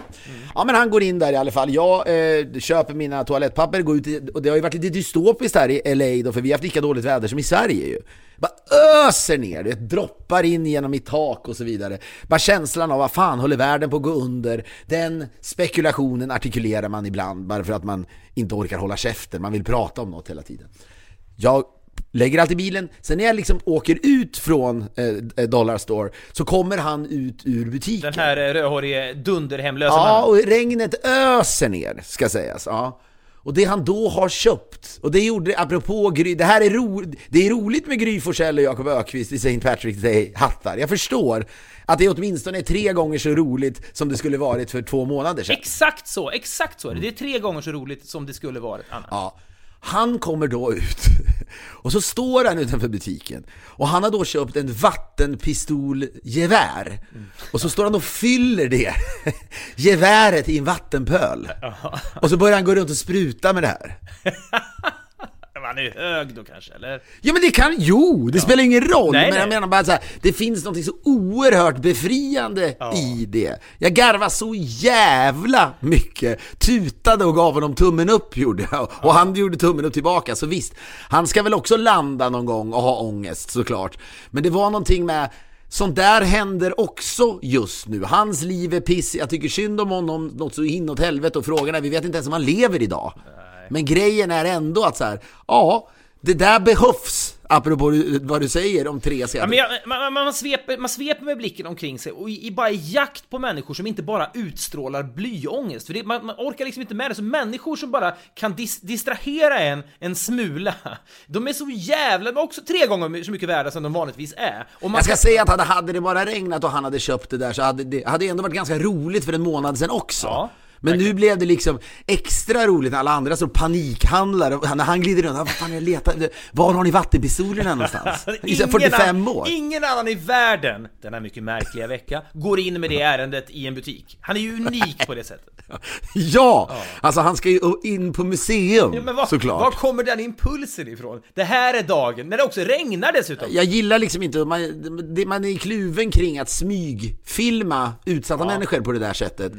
Ja men han går in där i alla fall. Jag eh, köper mina toalettpapper, går ut i, och det har ju varit lite dystopiskt här i LA då, för vi har haft lika dåligt väder som i Sverige ju. Bara öser ner, det droppar in genom mitt tak och så vidare. Bara känslan av vad fan håller världen på att gå under. Den spekulationen artikulerar man ibland bara för att man inte orkar hålla käften, man vill prata om något hela tiden. Jag lägger allt i bilen, sen när jag liksom åker ut från eh, Dollar Store så kommer han ut ur butiken. Den här eh, rödhårige dunderhemlösa Ja, mannen. och regnet öser ner, ska sägas. Ja. Och det han då har köpt, och det gjorde, apropå Gry, det här är, ro, det är roligt med Gry Forssell och Jakob Ökvist i St. Patrick's Day-hattar. Jag förstår att det åtminstone är tre gånger så roligt som det skulle varit för två månader sedan. Exakt så, exakt så. Det är tre gånger så roligt som det skulle varit annars. Ja. Han kommer då ut. Och så står han utanför butiken. Och han har då köpt en vattenpistolgevär. Och så står han och fyller det geväret i en vattenpöl. Och så börjar han gå runt och spruta med det här. Han är hög då kanske, eller? Ja men det kan, jo, det spelar ingen roll. Nej, men nej. jag menar bara så här, det finns något så oerhört befriande i det. Jag garvade så jävla mycket, tutade och gav honom tummen upp gjorde jag. Och han gjorde tummen upp tillbaka, så visst. Han ska väl också landa någon gång och ha ångest såklart. Men det var någonting med Sånt där händer också just nu. Hans liv är piss. Jag tycker synd om honom något så inåt helvete och frågan är, vi vet inte ens om han lever idag. Men grejen är ändå att så här, ja, det där behövs. Apropå vad du säger om tre Ja, men jag, man, man, man, sveper, man sveper med blicken omkring sig och i, i bara jakt på människor som inte bara utstrålar blyångest. För det, man, man orkar liksom inte med det. Så människor som bara kan dis, distrahera en en smula. De är så jävla, de är också tre gånger så mycket värda som de vanligtvis är. Och man Jag ska säga att hade, hade det bara regnat och han hade köpt det där så hade det hade ändå varit ganska roligt för en månad sedan också. Ja. Men nu blev det liksom extra roligt när alla andra så panikhandlar och när han glider runt, "Ah, vad fan jag letar, var har ni vattenpistolerna någonstans? I så här 45 annan, år. ingen annan i världen denna mycket märkliga vecka går in med det ärendet i en butik. Han är ju unik på det sättet. Ja! Alltså han ska ju in på museum Ja, var, såklart. var kommer den impulsen ifrån? Det här är dagen, när det också regnar dessutom. Jag gillar liksom inte, man, man är kluven kring att smygfilma utsatta människor på det där sättet.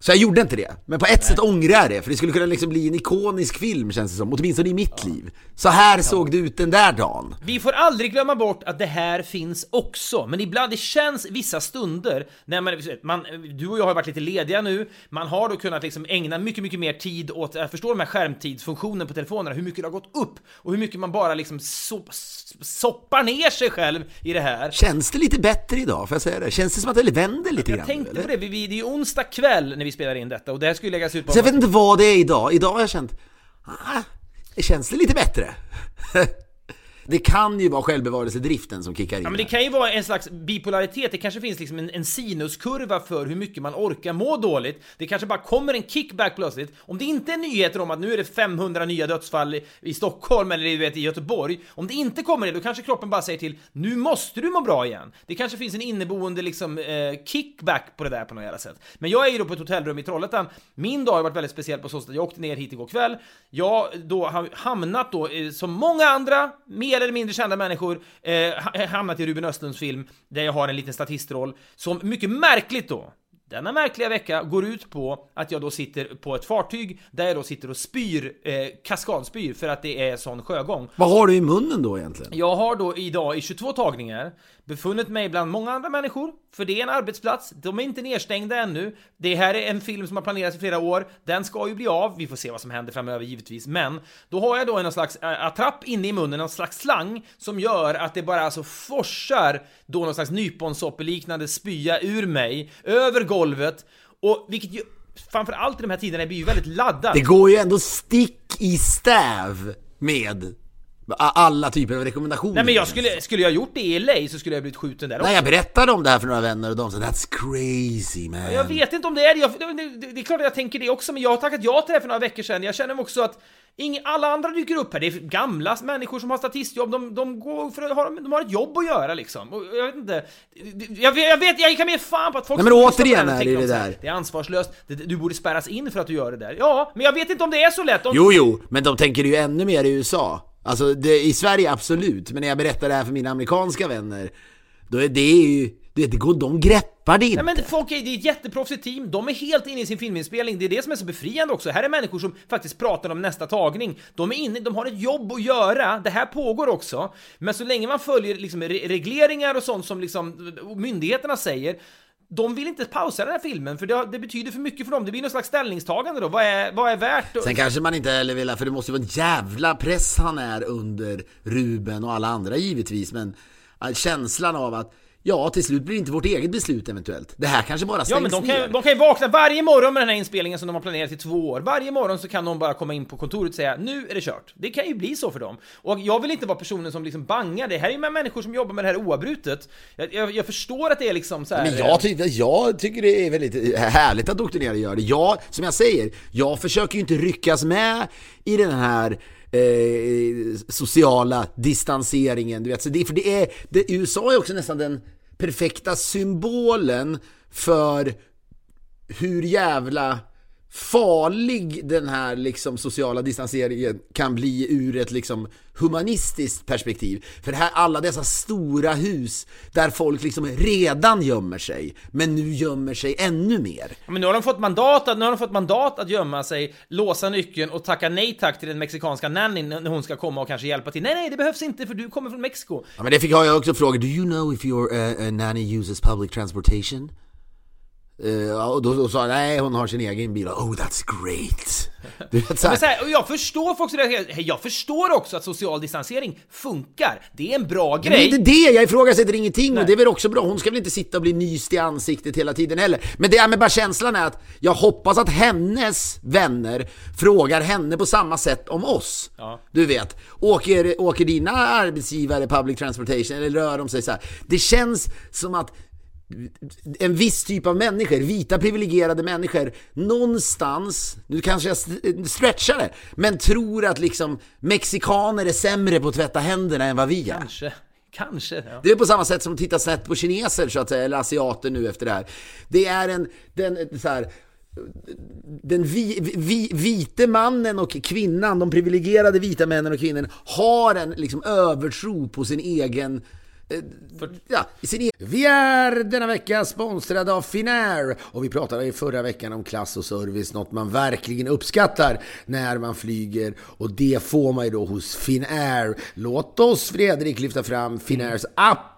Så jag gjorde inte det. Men på ett sätt ångrar jag det, för det skulle kunna liksom bli en ikonisk film känns det som, åtminstone i mitt liv. Så här såg det ut den där dagen. Vi får aldrig glömma bort att det här finns också, men ibland, det känns vissa stunder när man, man du och jag har varit lite lediga nu, man har då kunnat liksom ägna mycket, mycket mer tid åt, jag förstår de här skärmtidsfunktionen på telefonerna, hur mycket det har gått upp och hur mycket man bara liksom so, soppar ner sig själv i det här. Känns det lite bättre idag, får jag säga det? Känns det som att det vänder lite Jag grann? tänkte eller? på det, vi, vi, det är ju onsdag kväll vi spelar in detta och det här skulle läggas ut på... Så jag vet inte vad det är idag. Idag har jag känt, ah, känns det lite bättre? det kan ju vara självbevarelsedriften som kickar in. Ja men det kan ju vara en slags bipolaritet, det kanske finns liksom en, en sinuskurva för hur mycket man orkar må dåligt. Det kanske bara kommer en kickback plötsligt. Om det inte är nyheter om att nu är det 500 nya dödsfall i, i Stockholm eller du vet, i Göteborg. Om det inte kommer det, då kanske kroppen bara säger till nu måste du må bra igen. Det kanske finns en inneboende liksom eh, kickback på det där på något jävla sätt. Men jag är ju då på ett hotellrum i Trollhättan. Min dag har varit väldigt speciell på så sätt att jag åkte ner hit igår kväll. Jag då har hamnat då, eh, som många andra, mer eller mindre kända människor, eh, ha- hamnat i Ruben Östlunds film, där jag har en liten statistroll, som mycket märkligt då, denna märkliga vecka går ut på att jag då sitter på ett fartyg där jag då sitter och spyr, eh, kaskadspyr för att det är sån sjögång. Vad har du i munnen då egentligen? Jag har då idag i 22 tagningar befunnit mig bland många andra människor, för det är en arbetsplats, de är inte nedstängda ännu. Det här är en film som har planerats i flera år, den ska ju bli av, vi får se vad som händer framöver givetvis, men då har jag då en slags eh, attrapp inne i munnen, en slags slang som gör att det bara alltså forsar då någon slags nyponsoppeliknande spya ur mig, över golvet, och vilket ju framförallt i de här tiderna blir ju väldigt laddat. Det går ju ändå stick i stäv med alla typer av rekommendationer. Nej men jag skulle, skulle jag gjort det i LA så skulle jag blivit skjuten där också. Nej, jag berättade om det här för några vänner och de sa That's crazy man. Jag vet inte om det är det. Jag, det, det, är klart att jag tänker det också, men jag har tackat ja till det här för några veckor sedan. Jag känner också att ing, alla andra dyker upp här. Det är gamla människor som har statistjobb, de, de går för att ha, de har ett jobb att göra liksom. Och jag vet inte. Jag, jag vet, jag kan mer fan på att folk Nej, men återigen är det det här, där. Det är ansvarslöst, du borde spärras in för att du gör det där. Ja, men jag vet inte om det är så lätt. Om, Jo, jo, men de tänker ju ännu mer i USA. Alltså det, i Sverige absolut, men när jag berättar det här för mina amerikanska vänner, då är det ju, det, det går, de greppar det inte. Nej men folk är, det är ett jätteproffsigt team, de är helt inne i sin filminspelning, det är det som är så befriande också. Här är människor som faktiskt pratar om nästa tagning. De är inne, de har ett jobb att göra, det här pågår också. Men så länge man följer liksom re- regleringar och sånt som liksom myndigheterna säger, de vill inte pausa den här filmen, för det, det betyder för mycket för dem. Det blir någon slags ställningstagande då. Vad är, vad är värt? Sen kanske man inte heller vill, för det måste ju vara en jävla press han är under Ruben och alla andra givetvis, men äh, känslan av att ja, till slut blir det inte vårt eget beslut eventuellt. Det här kanske bara stängs Ja men de ner. kan, de kan ju vakna varje morgon med den här inspelningen som de har planerat i två år. Varje morgon så kan de bara komma in på kontoret och säga nu är det kört. Det kan ju bli så för dem. Och jag vill inte vara personen som liksom bangar. Det här är ju med människor som jobbar med det här oavbrutet. Jag, jag, jag förstår att det är liksom så här. Men jag, ty jag tycker det är väldigt härligt att doktrinerare gör det. Jag, som jag säger, jag försöker ju inte ryckas med i den här eh, sociala distanseringen. Du vet. Så det, för det är, det, USA är också nästan den perfekta symbolen för hur jävla farlig den här liksom sociala distanseringen kan bli ur ett liksom humanistiskt perspektiv. För här alla dessa stora hus där folk liksom redan gömmer sig, men nu gömmer sig ännu mer. Men nu har de fått mandat att, nu har de fått mandat att gömma sig, låsa nyckeln och tacka nej tack till den mexikanska nannyn när hon ska komma och kanske hjälpa till. Nej, nej, det behövs inte för du kommer från Mexiko. Ja, men det fick jag också fråga, do you know if your uh, nanny uses public transportation? Eh, och då, då sa nej hon har sin egen bil. Oh that's great! Du vet, så här, Men så här, och jag förstår folk som reagerar. Jag förstår också att social distansering funkar. Det är en bra Men det är grej. inte det, jag ifrågasätter ingenting och det är väl också bra. Hon ska väl inte sitta och bli nyst i ansiktet hela tiden heller. Men det är med bara känslan är att jag hoppas att hennes vänner frågar henne på samma sätt om oss. Ja. Du vet, åker, åker dina arbetsgivare public transportation eller rör de sig så här? Det känns som att en viss typ av människor, vita privilegierade människor, någonstans, nu kanske jag stretchar det, men tror att liksom mexikaner är sämre på att tvätta händerna än vad vi är. Kanske. Kanske. Ja. Det är på samma sätt som att titta snett på kineser så att säga, eller asiater nu efter det här. Det är en, den, så här, den vi, vi, vite mannen och kvinnan, de privilegierade vita männen och kvinnorna, har en liksom övertro på sin egen Eh, ja, sin e- vi är denna vecka sponsrade av Finnair. Och vi pratade i förra veckan om klass och service, något man verkligen uppskattar när man flyger. Och det får man ju då hos Finnair. Låt oss Fredrik lyfta fram Finnairs app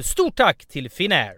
stort tack till Finnair!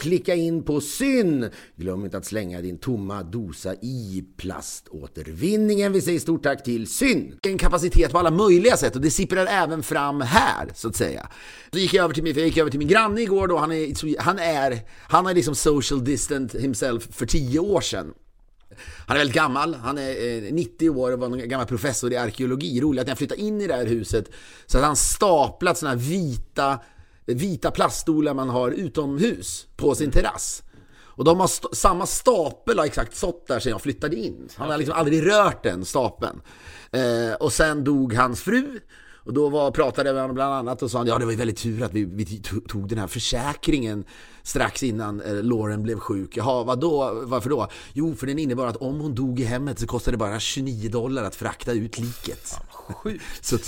klicka in på syn. Glöm inte att slänga din tomma dosa i plaståtervinningen. Vi säger stort tack till syn. En kapacitet på alla möjliga sätt och det sipprar även fram här så att säga. Så gick jag över till min, jag gick över till min granne igår då. Han är, han är, han är liksom social distant himself för tio år sedan. Han är väldigt gammal, han är eh, 90 år och var en gammal professor i arkeologi. Roligt att när jag flyttade in i det här huset så hade han staplat såna här vita vita plaststolar man har utomhus på sin terrass. Och de har st samma stapel har exakt stått där sedan jag flyttade in. Han har liksom aldrig rört den stapeln. Eh, och sen dog hans fru. Och då var, pratade jag med honom bland annat och sa ja det var ju väldigt tur att vi, vi tog den här försäkringen strax innan eh, Lauren blev sjuk. Jaha, vadå? Varför då? Jo, för den innebar att om hon dog i hemmet så kostade det bara 29 dollar att frakta ut liket. Sjukt. så,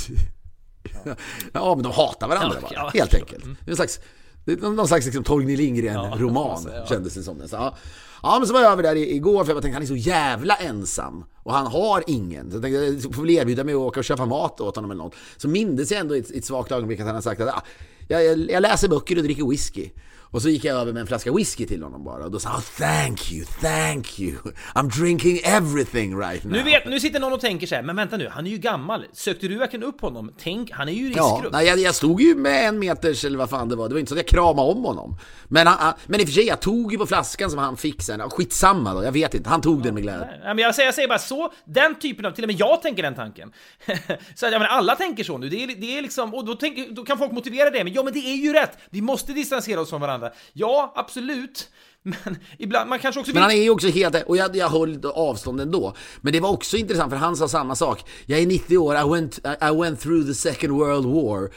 ja, men de hatar varandra Ja, bara, ja, helt enkelt. Det är en slags, det någon slags liksom, Torgny Lindgren-roman, Ja, ja. kändes det som. Så, ja. ja, men så var jag över där igår för jag tänkte han är så jävla ensam. Och han har ingen. Så jag tänkte jag får väl erbjuda mig att åka och köpa mat åt honom eller något. Så mindes jag ändå i ett, i ett svagt ögonblick att han har sagt att ah, jag, jag läser böcker och dricker whisky. Och så gick jag över med en flaska whisky till honom bara och då sa han thank you, thank you, I'm drinking everything right now. Nu, vet, nu sitter någon och tänker så här, men vänta nu, han är ju gammal. Sökte du verkligen upp honom? Tänk, han är ju i Ja, riskgrupp. nej, jag, jag stod ju med en meters eller vad fan det var, det var inte så att jag kramade om honom. Men, han, han, men i och för sig, jag tog ju på flaskan som han fick sen, Skitsamma då, jag vet inte, han tog den med glädje. Nej, men jag, säger, jag säger bara så, den typen av, till och med jag tänker den tanken. så jag menar, alla tänker så nu, det är, det är liksom, och då, tänker, då kan folk motivera det, men ja men det är ju rätt, vi måste distansera oss från varandra. Ja, absolut, men ibland, man kanske också vill... Men han är ju också helt, och jag, jag höll avstånd ändå. Men det var också intressant för han sa samma sak. Jag är 90 år, I went, I went through the second world war.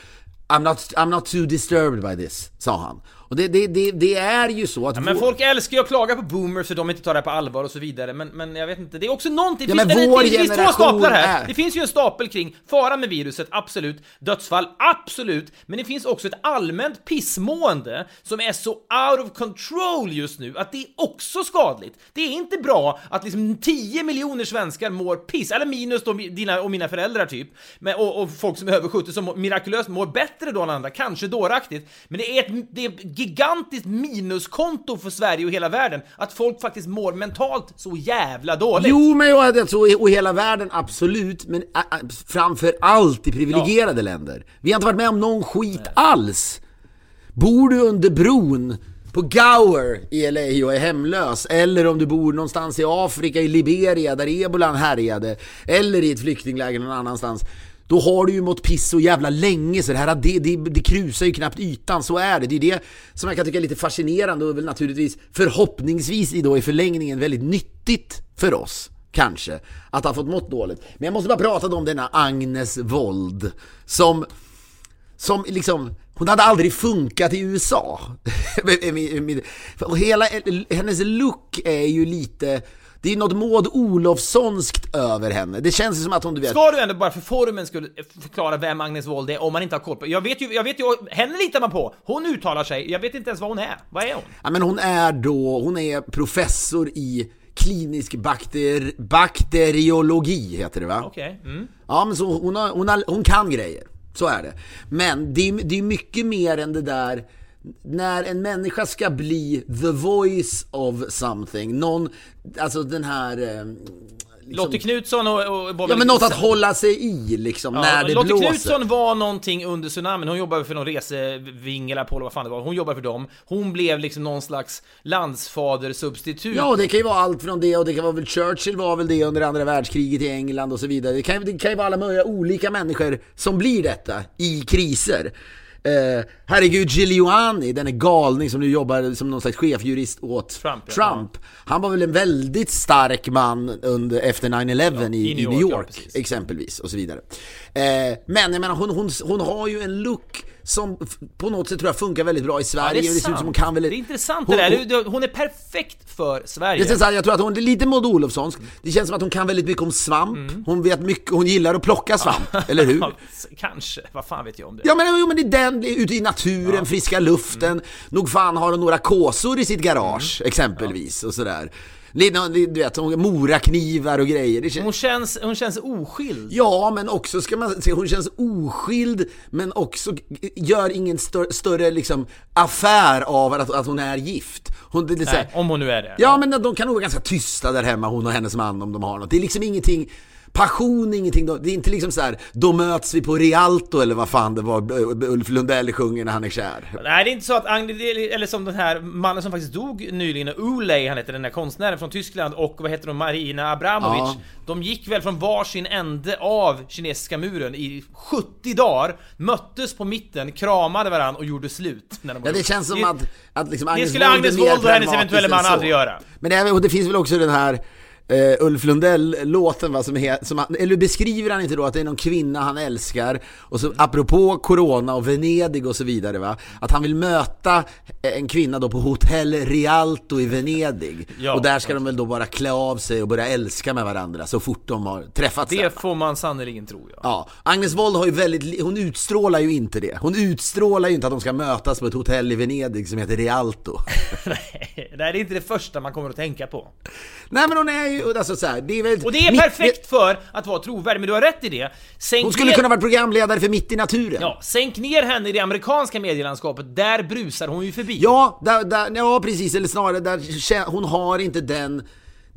I'm not, I'm not too disturbed by this, sa han. Och det, det, det, det är ju så att... Ja, men vår- folk älskar ju att klaga på boomers för de inte tar det på allvar och så vidare, men, men jag vet inte, det är också någonting, Ja, det, men finns, vår det, det finns två staplar här. är- Det finns ju en stapel kring fara med viruset, absolut, dödsfall, absolut, men det finns också ett allmänt pissmående som är så out of control just nu att det är också skadligt. Det är inte bra att liksom 10 miljoner svenskar mår piss, eller minus då dina och mina föräldrar typ, men, och, och folk som är över 70 som mirakulöst mår bättre då än andra, kanske dåraktigt, men det är ett, det är gigantiskt minuskonto för Sverige och hela världen att folk faktiskt mår mentalt så jävla dåligt. Jo, men jag hade så i och hela världen, absolut. Men framför allt i privilegierade länder. Vi har inte varit med om någon skit alls. Bor du under bron på Gower i LA och är hemlös, eller om du bor någonstans i Afrika, i Liberia, där ebolan härjade, eller i ett flyktingläger någon annanstans, då har du ju mått piss så jävla länge så det här det, det, det krusar ju knappt ytan, så är det. Det är det som jag kan tycka är lite fascinerande och väl naturligtvis förhoppningsvis i då i förlängningen väldigt nyttigt för oss. Kanske, att ha fått mått dåligt. Men jag måste bara prata om denna Agnes Wold som som liksom, hon hade aldrig funkat i USA. och hela hennes look är ju lite, det är något Maud Olofssonskt över henne. Det känns som att hon, du vet... Ska du ändå bara för formen skulle förklara vem Agnes Wold är om man inte har koll på Jag vet ju, jag vet ju, henne litar man på. Hon uttalar sig, jag vet inte ens vad hon är. Vad är hon? Ja, men hon är då, hon är professor i klinisk bakter, bakteriologi, heter det va? Okej. Mm. Ja, men så hon, har, hon, har, hon kan grejer. Så är det. Men det är, det är mycket mer än det där när en människa ska bli the voice of something, någon, alltså den här... eh, Liksom, Lotte Knutsson och... och var ja men något att hålla sig i liksom, Ja, när det Lotte blåser. Knutsson var någonting under tsunamin, hon jobbade för någon reseving eller Apollo, vad fan det var, hon jobbade för dem. Hon blev liksom någon slags landsfadersubstitut. Ja, det kan ju vara allt från det och det kan vara väl Churchill var väl det under andra världskriget i England och så vidare. Det kan, det kan ju vara alla möjliga olika människor som blir detta i kriser. Eh, herregud, Giuliani, den är galning som nu jobbar som någon slags chefjurist åt Trump, ja. Trump. Han var väl en väldigt stark man under, efter 9-11 i, i New York, ja, precis. exempelvis och så vidare. Eh, men jag menar, hon, hon, hon har ju en look som på något sätt tror jag funkar väldigt bra i Ja, Sverige. det är ser ut som hon kan väldigt... Det är intressant Hon- det där, hon- hon är perfekt för Sverige. det är jag tror att hon är lite Maud Olofssonsk. Det känns som att hon kan väldigt mycket om svamp. Hon vet mycket, hon gillar att plocka svamp, eller hur? Mm. Ja, kanske, vad fan vet jag om det? Ja men, jo, men det är den, ute i naturen, friska luften. Nog fan har hon några kåsor i sitt garage, exempelvis, och sådär. Lite, du vet, moraknivar och grejer. Det känns, Hon känns, hon känns oskild. Ja, men också ska man säga, hon känns oskild, men också gör ingen stör, större liksom, affär av att, att hon är gift. Hon, det, det, är så här- Nej, om hon nu är det. Ja men de kan nog vara ganska tysta där hemma, hon och hennes man om de har något. Det är liksom ingenting Passion är ingenting, det är inte liksom så här. då möts vi på Rialto eller vad fan det var Ulf Lundell sjunger när han är kär. Nej, det är inte så att Agnes, eller som den här mannen som faktiskt dog nyligen, Uley, han heter den där konstnären från Tyskland, och vad heter hon, Marina Abramovic. Ja. De gick väl från varsin ände av kinesiska muren i 70 dagar, möttes på mitten, kramade varandra och gjorde slut. När de Ja det känns som att, att liksom Det skulle Agnes Wold och hennes eventuella man aldrig göra. Men det, är, och det finns väl också den här eh, Ulf Lundell-låten va, som, är, som han, eller beskriver han inte då att det är någon kvinna han älskar och så apropå Corona och Venedig och så vidare va, att han vill möta en kvinna då på Hotel Rialto i Venedig Ja. och där ska de väl då bara klä av sig och börja älska med varandra så fort de har träffats? Det får man sannerligen tro, ja. Ja, Agnes Wold har ju väldigt, hon utstrålar ju inte det. Hon utstrålar ju inte att de ska mötas på ett hotell i Venedig som heter Rialto. Nej, det är inte det första man kommer att tänka på. Nej men hon är ju, alltså så här, det är väl... Och det är mitt- perfekt för att vara trovärdig, men du har rätt i det. Sänk Hon skulle ner, kunna vara programledare för Mitt i naturen. Ja, sänk ner henne i det amerikanska medielandskapet, där brusar hon ju förbi. Ja, där, där, ja precis, eller snarare där hon har inte den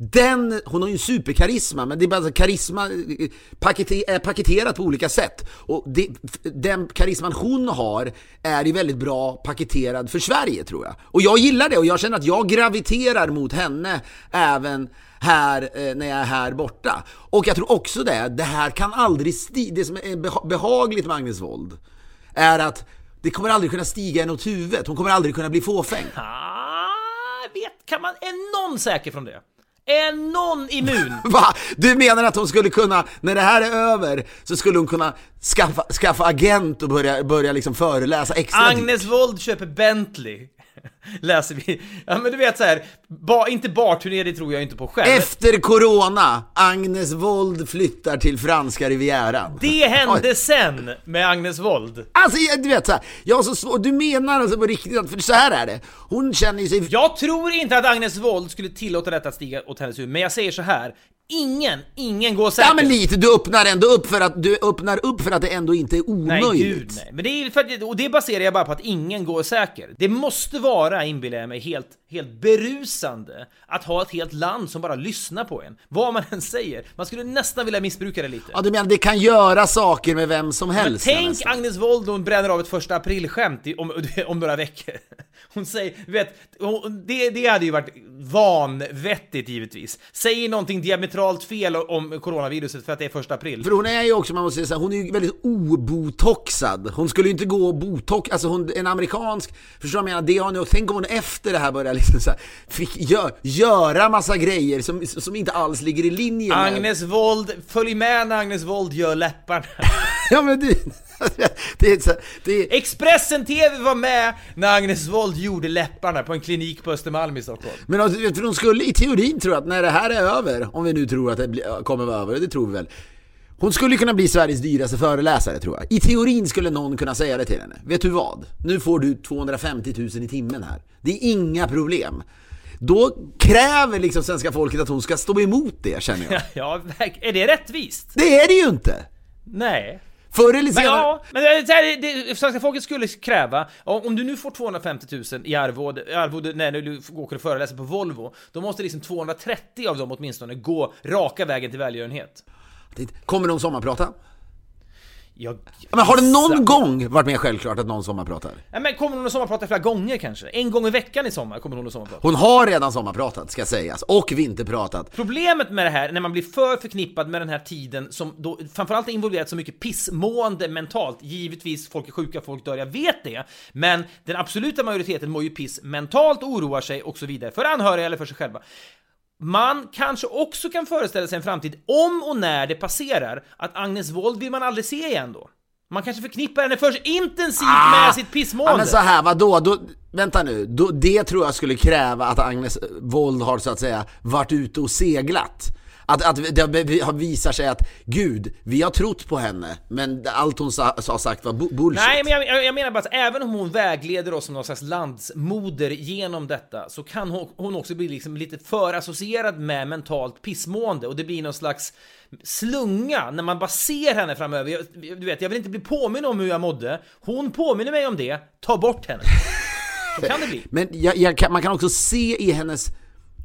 den, hon har ju en superkarisma, men det är bara så karisma eh, pakete, är paketerat på olika sätt. Och det, den karisman hon har är ju väldigt bra paketerad för Sverige tror jag. Och jag gillar det och jag känner att jag graviterar mot henne även här eh, när jag är här borta. Och jag tror också det, det här kan aldrig stiga, det som är beha- behagligt med Agnes Wold är att det kommer aldrig kunna stiga henne åt huvudet, hon kommer aldrig kunna bli fåfäng. Ah, vet, kan man, är någon säker från det? Är någon immun? Va? Du menar att hon skulle kunna, när det här är över, så skulle hon kunna skaffa, skaffa agent och börja, börja liksom föreläsa extra Agnes Wold köper Bentley. Läser vi. Ja men du vet så här, ba, inte barturné, det tror jag inte på själv. Efter corona, Agnes Wold flyttar till franska rivieran. det hände Oj. sen med Agnes Wold. Alltså du vet såhär, jag har så svårt, du menar alltså på riktigt att, för så här är det. Hon känner ju sig... Jag tror inte att Agnes Wold skulle tillåta detta att stiga åt hennes huvud, men jag säger så här. Ingen, ingen går säker. Ja men lite, du öppnar ändå upp för att, du öppnar upp för att det ändå inte är Nej omöjligt. gud nej. Men det är för och det baserar jag bara på att ingen går säker. Det måste vara, inbillar jag mig, helt, helt berusande att ha ett helt land som bara lyssnar på en. Vad man än säger. Man skulle nästan vilja missbruka det lite. Ja du menar det kan göra saker med vem som helst? Tänk nästan. Agnes Wold hon bränner av ett första aprilskämt om, om några veckor. Hon säger, vet, hon- det, det hade ju varit vanvettigt givetvis. Säger någonting diametralt fel om coronaviruset för att det är första april. För hon är ju också, man måste säga så här, hon är ju väldigt obotoxad. Hon skulle ju inte gå och botox, alltså hon, en amerikansk, förstår du vad jag menar? Det har nu, tänk om hon efter det här börjar liksom så här, fick gö, göra massa grejer som, som inte alls ligger i linje med... Agnes Wold, följ med när Agnes Wold gör läpparna. Ja men du, det är så, det Expressen TV var med när Agnes Wold gjorde läpparna på en klinik på Östermalm i Stockholm. Men alltså, vet du, de skulle i teorin tro att när det här är över, om vi nu tror att det kommer vara över, det tror vi väl. Hon skulle kunna bli Sveriges dyraste föreläsare tror jag. I teorin skulle någon kunna säga det till henne. Vet du vad? Nu får du 250 000 i timmen här. Det är inga problem. Då kräver liksom svenska folket att hon ska stå emot det känner jag. Ja, är det rättvist? Det är det ju inte! Nej. Förr eller Men senare... ja, men det, det, det, svenska folket skulle kräva, om du nu får 250 000 i arvode, arvode när du åker och föreläser på Volvo, då måste liksom 230 av dem åtminstone gå raka vägen till välgörenhet. Kommer någon sommarprata? Jag, Men har det någon gång varit mer självklart att någon sommarpratar? Nej, men kommer hon att sommarprata flera gånger kanske? En gång i veckan i sommar kommer hon att sommarprata. Hon har redan sommarpratat, ska sägas, och vinterpratat. Problemet med det här, när man blir för förknippad med den här tiden som då framförallt är involverat så mycket pissmående mentalt, givetvis folk är sjuka, folk dör, jag vet det, men den absoluta majoriteten mår ju piss mentalt, oroar sig och så vidare, för anhöriga eller för sig själva. Man kanske också kan föreställa sig en framtid, om och när det passerar, att Agnes Wold vill man aldrig se igen då. Man kanske förknippar henne för intensivt med sitt pissmående. Ah! Ja, men så här, vadå? Då, vänta nu, då, det tror jag skulle kräva att Agnes Wold har så att säga varit ute och seglat. Att, att det visar sig att gud, vi har trott på henne, men allt hon sa, har sagt var bu- bullshit. Nej, men jag, jag- menar bara att även om hon vägleder oss som någon slags landsmoder genom detta så kan hon, hon också bli liksom lite för associerad med mentalt pissmående och det blir någon slags slunga när man bara ser henne framöver. Jag, du vet, jag vill inte bli påminn om hur jag mådde. Hon påminner mig om det. Ta bort henne. Så kan det bli. Men jag, jag man kan också se i hennes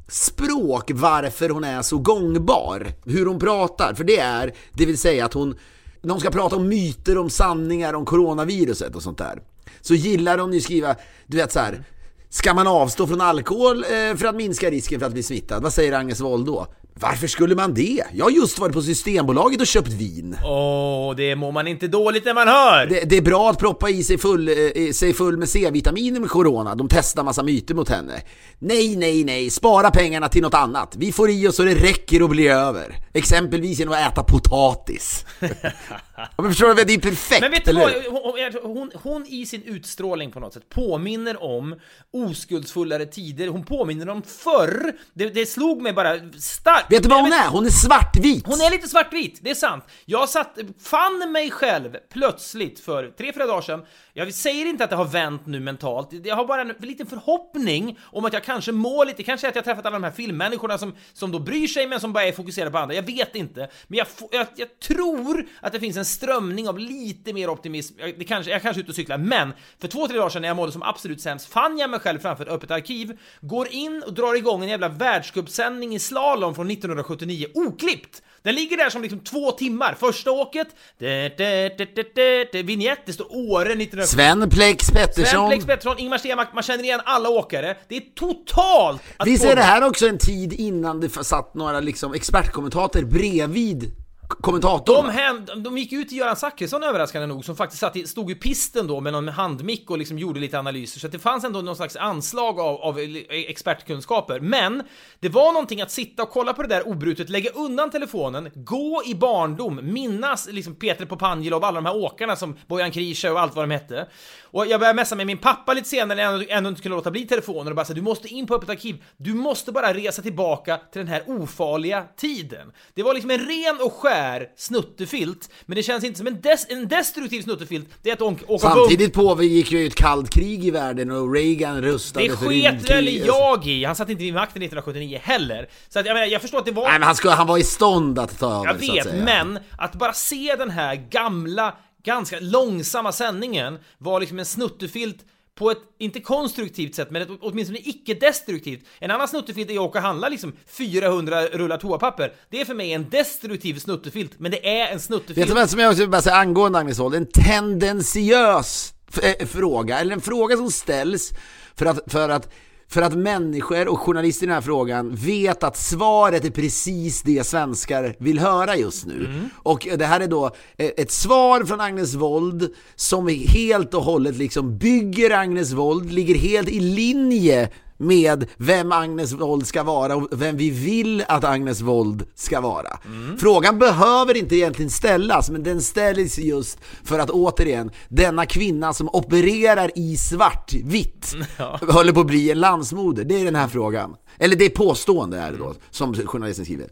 språk varför hon är så gångbar. Hur hon pratar. För det är, det vill säga att hon, när hon ska prata om myter, om sanningar, om coronaviruset och sånt där. Så gillar hon ju skriva, du vet så här. Ska man avstå från alkohol eh, för att minska risken för att bli smittad? Vad säger Agnes Wold då? Varför skulle man det? Jag har just varit på Systembolaget och köpt vin. Åh, det mår man inte dåligt när man hör! Det, det är bra att proppa i sig full, eh, sig full med C-vitaminer med corona. De testar massa myter mot henne. Nej, nej, nej. Spara pengarna till något annat. Vi får i oss så det räcker och blir över. Exempelvis genom att äta potatis. men förstår du? Det är perfekt, Men vet du vad? Hon, hon, hon i sin utstrålning på något sätt påminner om oskuldsfullare tider. Hon påminner om förr. Det, det slog mig bara starkt. Vet du vad hon är? Hon är svartvit! Hon är lite svartvit, det är sant. Jag satt, fann mig själv plötsligt för tre, fyra dagar sedan. Jag säger inte att det har vänt nu mentalt, jag har bara en liten förhoppning om att jag kanske mår lite, kanske att jag har träffat alla de här filmmänniskorna som, som då bryr sig men som bara är fokuserade på andra. Jag vet inte, men jag, jag, jag tror att det finns en strömning av lite mer optimism. Jag, det kanske, jag kanske är ute och cyklar, men för två, tre dagar sedan när jag mådde som absolut sämst fann jag mig själv framför ett öppet arkiv, går in och drar igång en jävla världscupsändning i slalom från 1979, oklippt! Den ligger där som liksom två timmar. Första åket, det, det, står Åre 1979. Sven Plex Pettersson. Sven Plex Pettersson, Ingmar Stenmark, man känner igen alla åkare. Det är totalt att Visst är det här också en tid innan det satt några liksom expertkommentator bredvid kommentatorn? De, hän, de gick ut till Göran Zachrisson överraskande nog, som faktiskt satt i, stod i pisten då med någon handmick och liksom gjorde lite analyser, så att det fanns ändå någon slags anslag av, av e-, e-, expertkunskaper. Men det var någonting att sitta och kolla på det där obrutet, lägga undan telefonen, gå i barndom, minnas liksom Peter Popanjilov och alla de här åkarna som Bojan Krisha och allt vad de hette. Och jag började messa med min pappa lite senare när jag ändå, ändå inte kunde låta bli telefonen och bara säga du måste in på öppet arkiv, du måste bara resa tillbaka till den här ofarliga tiden. Det var liksom en ren och skär snuttefilt, men det känns inte som en, des, en destruktiv snuttefilt, det är att åka, Samtidigt pågick ju ett kallt krig i världen och Reagan rustade Det för sket väl jag i, han satt inte vid makten 1979 heller. Så att jag menar, jag förstår att det var... Nej men han, ska, han var i stånd att ta över Jag så att vet, säga. men att bara se den här gamla, ganska långsamma sändningen var liksom en snuttefilt på ett, inte konstruktivt sätt, men ett, åtminstone icke-destruktivt. En annan snuttefilt är att åka och handla liksom 400 rullar toapapper. Det är för mig en destruktiv snuttefilt, men det är en Vet snuttefilt. du vad som jag också vill bara säga angående Agnes Wold? En tendensiös f- eh, fråga, eller en fråga som ställs för att, för att för att människor och journalister i den här frågan vet att svaret är precis det svenskar vill höra just nu. Och det här är då eh, ett svar från Agnes Wold som helt och hållet liksom bygger Agnes Wold, ligger helt i linje med vem Agnes Wold ska vara och vem vi vill att Agnes Wold ska vara. Frågan behöver inte egentligen ställas, men den ställs just för att återigen, denna kvinna som opererar i svartvitt håller på att bli en landsmoder. Det är den här frågan. Eller det påstående är det då, som journalisten skriver.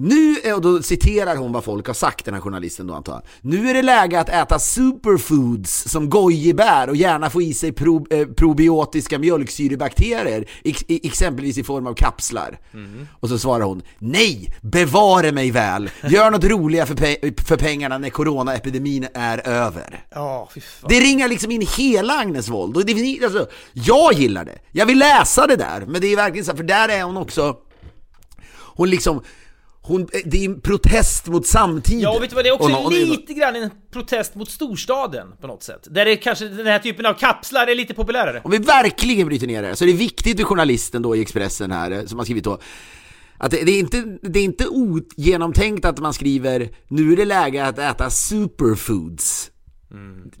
Nu, och då citerar hon vad folk har sagt, den här journalisten då antar jag. Nu är det läge att äta superfoods som gojibär och gärna få i sig pro, eh, probiotiska mjölksyrebakterier, ex, exempelvis i form av kapslar. Och så svarar hon, nej, bevare mig väl, gör något roliga för, pe- för pengarna när coronaepidemin är över. Fan. Det ringar liksom in hela Agnes Wold. Och det, alltså, jag gillar det. Jag vill läsa det där. Men det är verkligen så här, för där är hon också... Hon liksom... Hon, det är en protest mot samtiden. Ja, och vet du vad, det är också Och nå- och lite grann en protest mot storstaden på något sätt. Där det kanske, den här typen av kapslar är lite populärare. Om vi verkligen bryter ner det så är det viktigt för journalisten då i Expressen här, eh, som har skrivit då, att det, det, är inte, det är inte ogenomtänkt att man skriver nu är det läge att äta superfoods.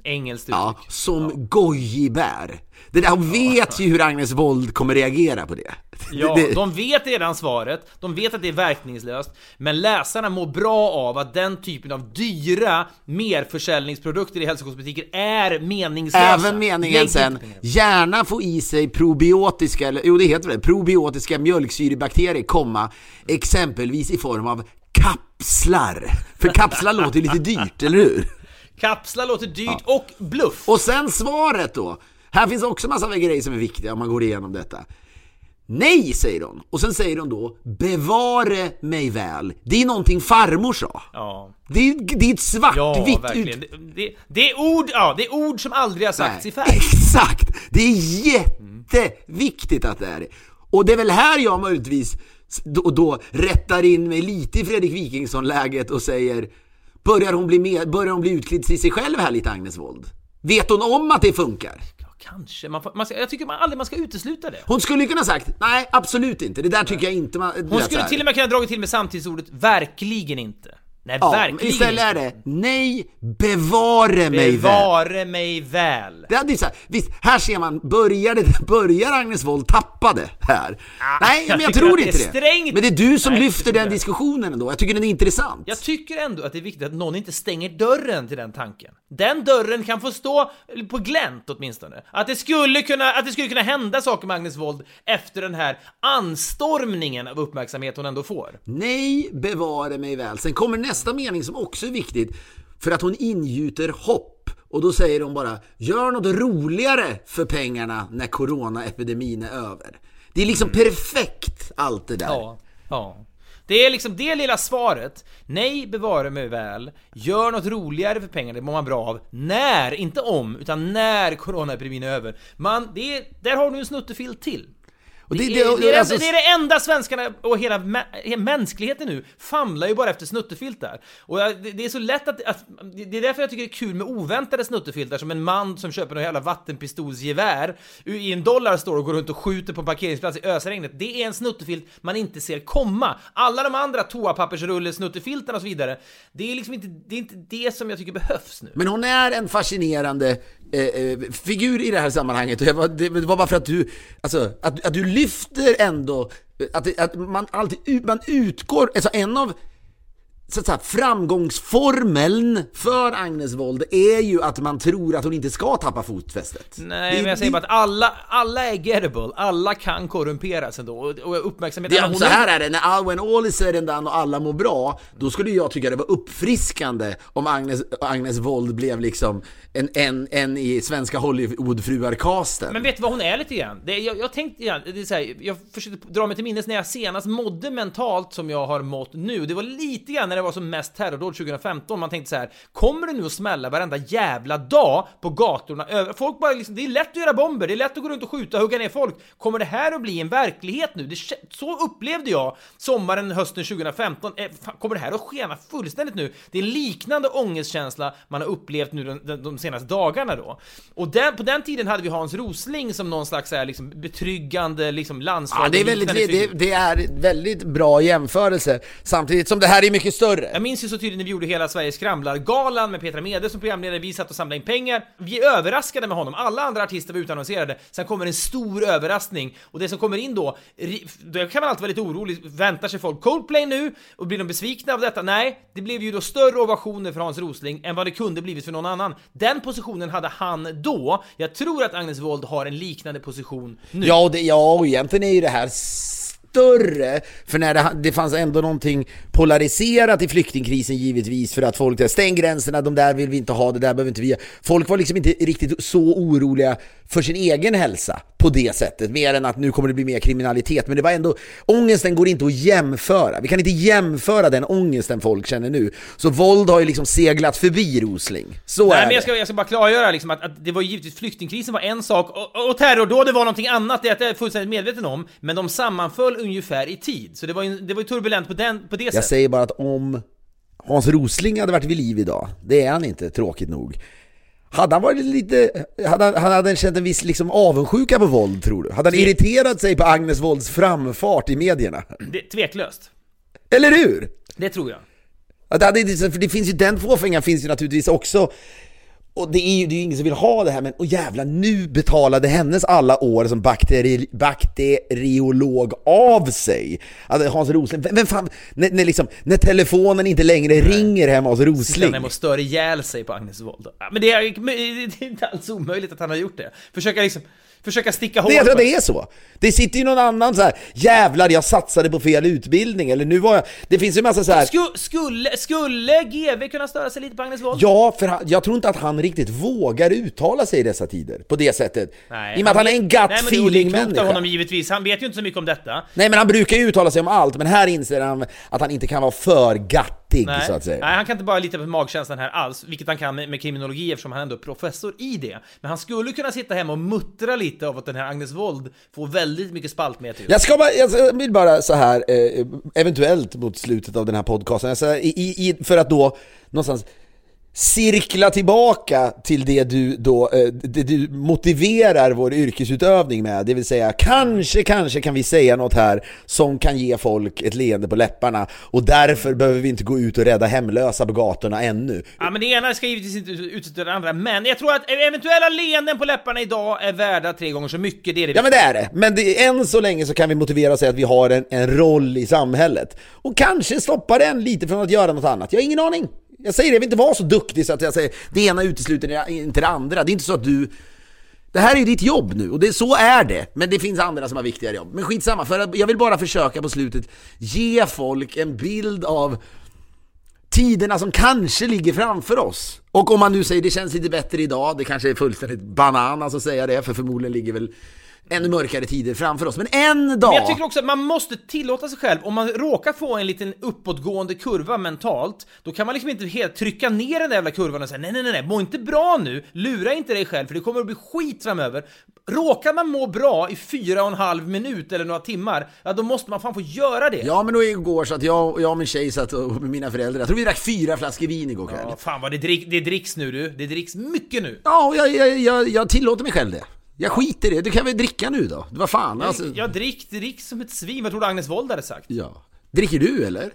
Engelskt Ja, uttryck. som gojibär. Det där, hon vet ju hur Agnes Wold kommer reagera på det. Ja, det, de vet redan svaret, de vet att det är verkningslöst, men läsarna mår bra av att den typen av dyra merförsäljningsprodukter i hälsokostbutiker är meningslösa. Även meningen sen, gärna få i sig probiotiska, eller jo det heter det, probiotiska mjölksyrebakterier, komma, exempelvis i form av kapslar. För kapslar låter ju lite dyrt, eller hur? Kapslar låter dyrt och bluff. Och sen svaret då. Här finns också massa grejer som är viktiga om man går igenom detta. Nej, säger hon. Och sen säger hon då, bevare mig väl. Det är någonting farmor sa. Ja, Det är, det är ett ja svartvitt verkligen. ut... Det, det, det är ord, ja, det är ord som aldrig har sagts i färg. Exakt! Det är jätteviktigt att det är det. Och det är väl här jag möjligtvis då, då rättar in mig lite i Fredrik Wikingsson-läget och säger Börjar hon, bli med, börjar hon bli utklädd till sig själv här lite Agnes Wold? Vet hon om att det funkar? Ja, kanske. Man får, man ska, jag tycker man aldrig man ska utesluta det. Hon skulle ju kunna sagt, nej absolut inte, det där tycker jag inte man... Hon skulle till och med kunna dragit till med samtidsordet 'verkligen inte' Nej, Ja, verkligen istället är det nej, bevare mig väl. Bevare mig väl. Det hade ju så här, visst, här ser man, började, börjar Agnes Wold tappa det här? Nej, men jag tror inte det. strängt. Men det är du som Nej, lyfter jag den diskussionen ändå. Jag tycker den är intressant. Jag tycker ändå att det är viktigt att någon inte stänger dörren till den tanken. Den dörren kan få stå på glänt åtminstone. Att det skulle kunna, att det skulle kunna hända saker med Agnes Wold efter den här anstormningen av uppmärksamhet hon ändå får. Nej, bevare mig väl. Sen kommer nästa mening som också är viktigt, för att hon ingjuter hopp. Och då säger hon bara, gör något roligare för pengarna när coronaepidemin är över. Det är liksom perfekt allt det där. Mm. Ja, ja. Det är liksom det lilla svaret. Nej, bevare mig väl. Gör något roligare för pengarna, det mår man bra av. När, inte om, utan när coronaepidemin är över. Man, det är, där har du en snuttefilt till. Det, det- är, det- det, är, alltså- det är det enda svenskarna och hela, mä- hela mänskligheten nu famlar ju bara efter snuttefiltar. Och det, är så lätt att, att... Det är därför jag tycker det är kul med oväntade snuttefiltar, som en man som köper något jävla vattenpistolsgevär i en dollar står och går runt och skjuter på en parkeringsplats i ösregnet. Det är en snuttefilt man inte ser komma. Alla de andra toapappersrulle-snuttefiltarna och så vidare, det är liksom inte det, är inte det som jag tycker behövs nu. Men hon är en fascinerande eh, eh, figur i det här sammanhanget. Och var, det var bara för att du, alltså, att, att du lyfter ändå, att, det- att man alltid man utgår, alltså en av så att säga, framgångsformeln för Agnes Wold är ju att man tror att hon inte ska tappa fotfästet. Nej, Det- men jag säger bara att alla, alla är gettable, alla kan korrumperas ändå, och, uppmärksamheten... Det, hon så här är det, när all, when all is said and done och alla mår bra, då skulle jag tycka det var uppfriskande om Agnes, Agnes Wold blev liksom en, en, en i svenska Hollywoodfruar-casten. Men vet du vad hon är lite grann? Det, jag, jag tänkte grann, det är så här, jag försökte dra mig till minnes när jag senast mådde mentalt som jag har mått nu. Det var lite grann när det var som mest terrordåd 2015. Man tänkte så här, kommer det nu att smälla varenda jävla dag på gatorna? Folk bara liksom, det är lätt att göra bomber, det är lätt att gå runt och skjuta hugga ner folk. Kommer det här att bli en verklighet nu? Det, så upplevde jag sommaren, hösten 2015. Eh, kommer det här att skena fullständigt nu? Det är liknande ångestkänsla man har upplevt nu de, de, de senaste dagarna då. Och den, på den tiden hade vi Hans Rosling som någon slags här, liksom, betryggande liksom, landsfader. Ja, det är, väldigt, det, det, är väldigt bra jämförelse, samtidigt som det här är mycket större. Jag minns ju så tydligt när vi gjorde hela Sveriges skramlar-galan med Petra Mede som programledare, vi satt och samlade in pengar. Vi överraskade med honom, alla andra artister var utannonserade. Sen kommer en stor överraskning, och det som kommer in då, då kan man alltid vara lite orolig, väntar sig folk Coldplay nu? Och blir de besvikna av detta? Nej, det blev ju då större ovationer för Hans Rosling än vad det kunde blivit för någon annan. Den positionen hade han då, jag tror att Agnes Wold har en liknande position nu. Ja, och det, ja, och egentligen är ju det här större, för när det, det fanns ändå någonting polariserat i flyktingkrisen givetvis för att folk där, stäng gränserna, de där vill vi inte ha, det där behöver inte vi Folk var liksom inte riktigt så oroliga för sin egen hälsa på det sättet, mer än att nu kommer det bli mer kriminalitet, men det var ändå, ångesten går inte att jämföra, vi kan inte jämföra den ångesten folk känner nu. Så våld har ju liksom seglat förbi Rosling, så Nej är men jag ska, jag ska bara klargöra liksom att, att det var givetvis flyktingkrisen var en sak och, och terrordådet var någonting annat, det är jag fullständigt medveten om. Men de sammanföll ungefär i tid, så det var ju, det var ju turbulent på, den, på det Jag sättet. säger bara att om Hans Rosling hade varit vid liv idag, det är han inte, tråkigt nog. Hade han varit lite, hade han, han hade känt en viss liksom avundsjuka på våld tror du? Hade han irriterat sig på Agnes Wolds framfart i medierna? Det, tveklöst. Eller hur? Det tror jag. Att det, hade, för det finns ju, den fåfängan finns ju naturligtvis också och det är ju det är ju ingen som vill ha det här men, och jävla nu betalade hennes alla år som bakteri, bakteriolog av sig. Alltså Hans Rosling, vem, vem fan, när, när, liksom, när telefonen inte längre ringer hemma hos Sitter Rosling. han och stör ihjäl sig på Agnes Wold. Men det är, det är inte alls omöjligt att han har gjort det. Försöka liksom, försöka sticka hål Nej, jag tror att det är så. Det sitter ju någon annan så här, jävlar jag satsade på fel utbildning, eller nu var jag... Det finns ju massa så här. Sku, skulle, skulle GV kunna störa sig lite på Agnes Wold? Ja, för han, jag tror inte att han riktigt vågar uttala sig i dessa tider, på det sättet. Nej, I och med att han är en gut Nej, feeling människa. honom givetvis, han vet ju inte så mycket om detta. Nej men han brukar ju uttala sig om allt, men här inser han att han inte kan vara för gattig Nej. så att säga. Nej, han kan inte bara lita på magkänslan här alls, vilket han kan med, med kriminologi eftersom han ändå är professor i det. Men han skulle kunna sitta hemma och muttra lite av att den här Agnes Wold får väldigt mycket spaltmeter. Jag ska bara, jag vill bara så här eh, eventuellt mot slutet av den här podcasten, i, i, i- för att då någonstans cirkla tillbaka till det du då, eh, det du motiverar vår yrkesutövning med, det vill säga kanske, kanske kan vi säga något här som kan ge folk ett leende på läpparna och därför behöver vi inte gå ut och rädda hemlösa på gatorna ännu. Ja men det ena ska givetvis inte utesluta det andra, men jag tror att eventuella leenden på läpparna idag är värda tre gånger så mycket, det är det Ja men det är det, men det, än så länge så kan vi motivera och säga att vi har en, en roll i samhället och kanske stoppa den lite från att göra något annat. Jag har ingen aning. Jag säger det, jag vill inte vara så duktig så att jag säger det ena utesluter inte det andra. Det är inte så att du... Det här är ju ditt jobb nu och det, så är det. Men det finns andra som har viktigare jobb. Men skitsamma, för jag vill bara försöka på slutet ge folk en bild av tiderna som kanske ligger framför oss. Och om man nu säger det känns lite bättre idag, det kanske är fullständigt bananas att säga det, för förmodligen ligger väl ännu mörkare tider framför oss. Men en dag... Men jag tycker också att man måste tillåta sig själv, om man råkar få en liten uppåtgående kurva mentalt, då kan man liksom inte helt trycka ner den där jävla kurvan och säga nej, nej, nej, nej, må inte bra nu, lura inte dig själv för det kommer att bli skit framöver. Råkar man må bra i fyra och en halv minut eller några timmar, ja då måste man fan få göra det. Ja men då igår så att jag, jag och min tjej satt och med mina föräldrar, jag tror vi drack fyra flaskor vin igår kväll. Ja, fan vad det, drick, det dricks nu du, det dricks mycket nu. Ja, jag, jag, jag, jag tillåter mig själv det. Jag skiter i det, du kan väl dricka nu då? Vad fan alltså. Jag, jag drick, drick som ett svin, vad tror du Agnes Wold hade sagt? Ja. Dricker du eller?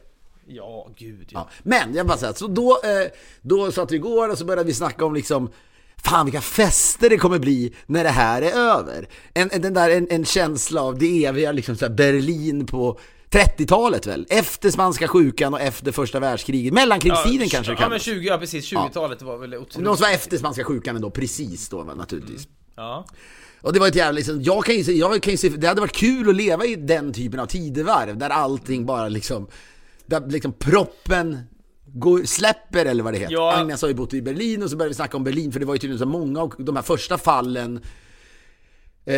Ja, gud ja. Ja. Men jag bara säger, så då, eh, då satt vi igår och så började vi snacka om liksom Fan vilka fester det kommer bli när det här är över. En, en, den där, en, en känsla av det eviga liksom så Berlin på 30-talet väl? Efter spanska sjukan och efter första världskriget. Mellankrigstiden kanske det Ja men kallas. 20, ja precis, 20-talet var väl otroligt. De som var efter spanska sjukan ändå, precis då naturligtvis. Ja. Och det var ett jävla liksom, jag kan ju jag kan ju se, det hade varit kul att leva i den typen av tidevarv där allting bara liksom, där liksom proppen går, släpper eller vad det heter. Ja. Agnes har ju bott i Berlin och så började vi snacka om Berlin för det var ju tydligen så många av de här första fallen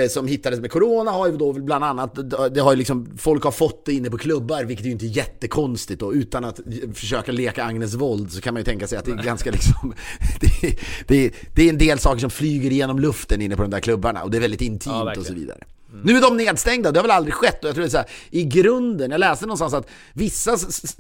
som hittades med Corona har ju då bland annat, det har ju liksom, folk har fått det inne på klubbar vilket ju inte är jättekonstigt då utan att försöka leka Agnes våld så kan man ju tänka sig att det är ganska liksom, det, det, det är en del saker som flyger genom luften inne på de där klubbarna och det är väldigt intimt och verkligen. så vidare. Nu är de nedstängda, det har väl aldrig skett och jag tror det är så här, i grunden, jag läste någonstans att vissa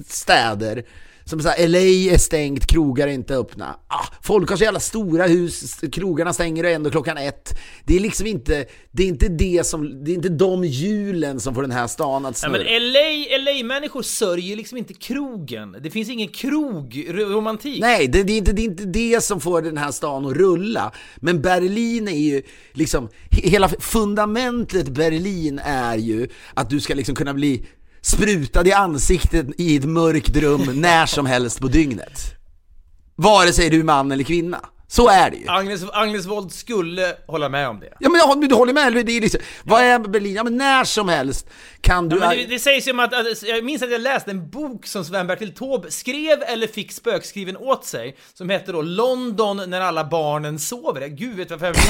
städer som så här, LA är stängt, krogar är inte öppna. Ah, folk har så jävla stora hus, krogarna stänger ändå klockan ett. Det är liksom inte, det är inte det som, det är inte de hjulen som får den här stan att Ja, snurra. men LA, LA-människor sörjer liksom inte krogen. Det finns ingen krog-romantik. Nej, det, det, är inte, det är inte det som får den här stan att rulla. Men Berlin är ju liksom, he- hela fundamentet Berlin är ju att du ska liksom kunna bli sprutad i ansiktet i ett mörkt rum när som helst på dygnet. Vare sig du är man eller kvinna. Så är det ju. Agnes, Agnes Wold skulle hålla med om det. Ja men jag- du håller med, det är liksom, vad är Berlin? Ja men när som helst kan du... Ja, men det, det sägs ju om att, att, jag minns att jag läste en bok som Sven-Bertil Taube skrev eller fick spökskriven åt sig, som hette då London när alla barnen sover. Gud vet varför jag minns.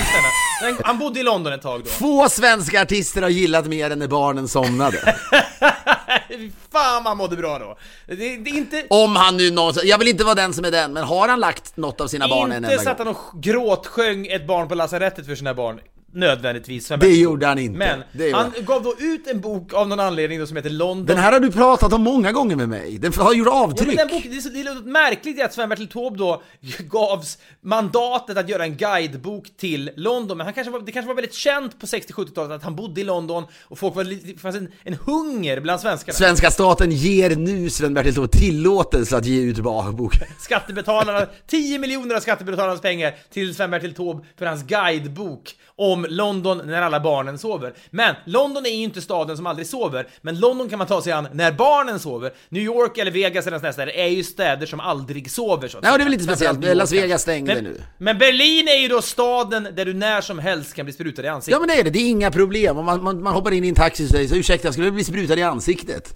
Den- Han bodde i London ett tag då. Få svenska artister har gillat mer än när barnen somnade. Fan man mådde bra då. Det, det är inte... Om han nu någonsin, jag vill inte vara den som är den, men har han lagt något av sina barn en Inte enda så att gång? han och gråtsjöng ett barn på lasarettet för sina barn. Nödvändigtvis. Sven Det gjorde han inte. Men Det han gav då ut en bok av någon anledning då som heter London Den här har du pratat om många gånger med mig. Den har gjort Ja, avtryck. men den boken, det är så det är märkligt att Sven-Bertil Taube då gavs mandatet att göra en guidebok till London, men han kanske var, det kanske var väldigt känt på 60-70-talet att han bodde i London och folk var lite, det fanns en, en hunger bland svenskarna. Svenska staten ger nu Sven-Bertil Taube tillåtelse att ge ut boken. Skattebetalarna, 10 miljoner av skattebetalarnas pengar till Sven-Bertil Taube för hans guidebok om London när alla barnen sover. Men London är ju inte staden som aldrig sover, men London kan man ta sig an när barnen sover. New York eller Vegas eller städer är ju städer som aldrig sover så att Nej, och det är väl lite speciellt. Las Vegas stängde men, nu. Men Berlin är ju då staden där du när som helst kan bli sprutad i ansiktet. Ja men det är det, det är inga problem. Om man, man, man hoppar in i en taxi och säger så ursäkta, jag skulle bli sprutad i ansiktet.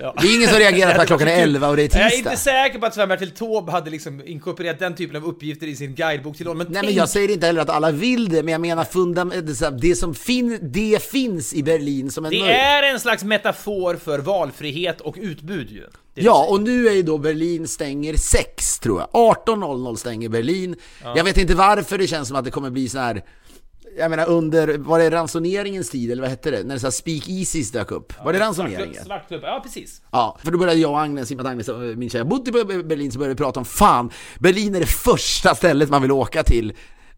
Ja. Det är ingen som reagerar på att klockan är 11 och det är Jag är tisdag. inte säker på att Sven-Bertil Taube hade liksom inkorporerat den typen av uppgifter i sin guidebok till London. Men Nej tänk men jag säger inte heller att alla vill det, men jag menar fundament, det, som fin, det finns i Berlin som en Det möjlighet. är en slags metafor för valfrihet och utbud ju. Ja, och nu är ju då Berlin stänger 6 tror jag. 18.00 stänger Berlin. Jag vet inte varför det känns som att det kommer bli så här jag menar under, var det ransoneringens tid eller vad hette det? När det så här speakeasies dök upp. Var det ransoneringen? Svartklubb, ja precis. Ja, för då började jag och Agnes, i och med att Agnes, äh, min tjej, bott i Berlin, så började vi prata om fan, Berlin är det första stället man vill åka till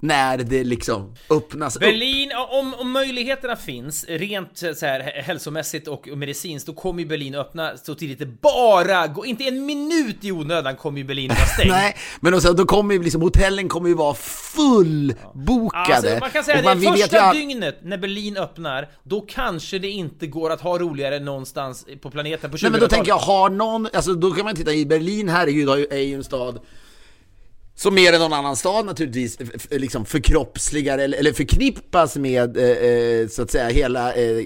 när det liksom öppnas upp. Berlin, om, om möjligheterna finns, rent så här, hälsomässigt och medicinskt, då kommer ju Berlin öppna så tidigt det bara går. Inte en minut i onödan kommer ju Berlin vara stängt. Nej, men också, då kommer ju liksom, hotellen kommer ju vara fullbokade. Alltså, man kan säga man det ju första att- dygnet när Berlin öppnar, då kanske det inte går att ha roligare någonstans på planeten på 20 Nej men då tänker jag, har någon, alltså då kan man titta i Berlin, ju- är ju en stad som mer än någon annan stad naturligtvis liksom förkroppsligar eller, förknippas med eh, eh, så att säga hela eh,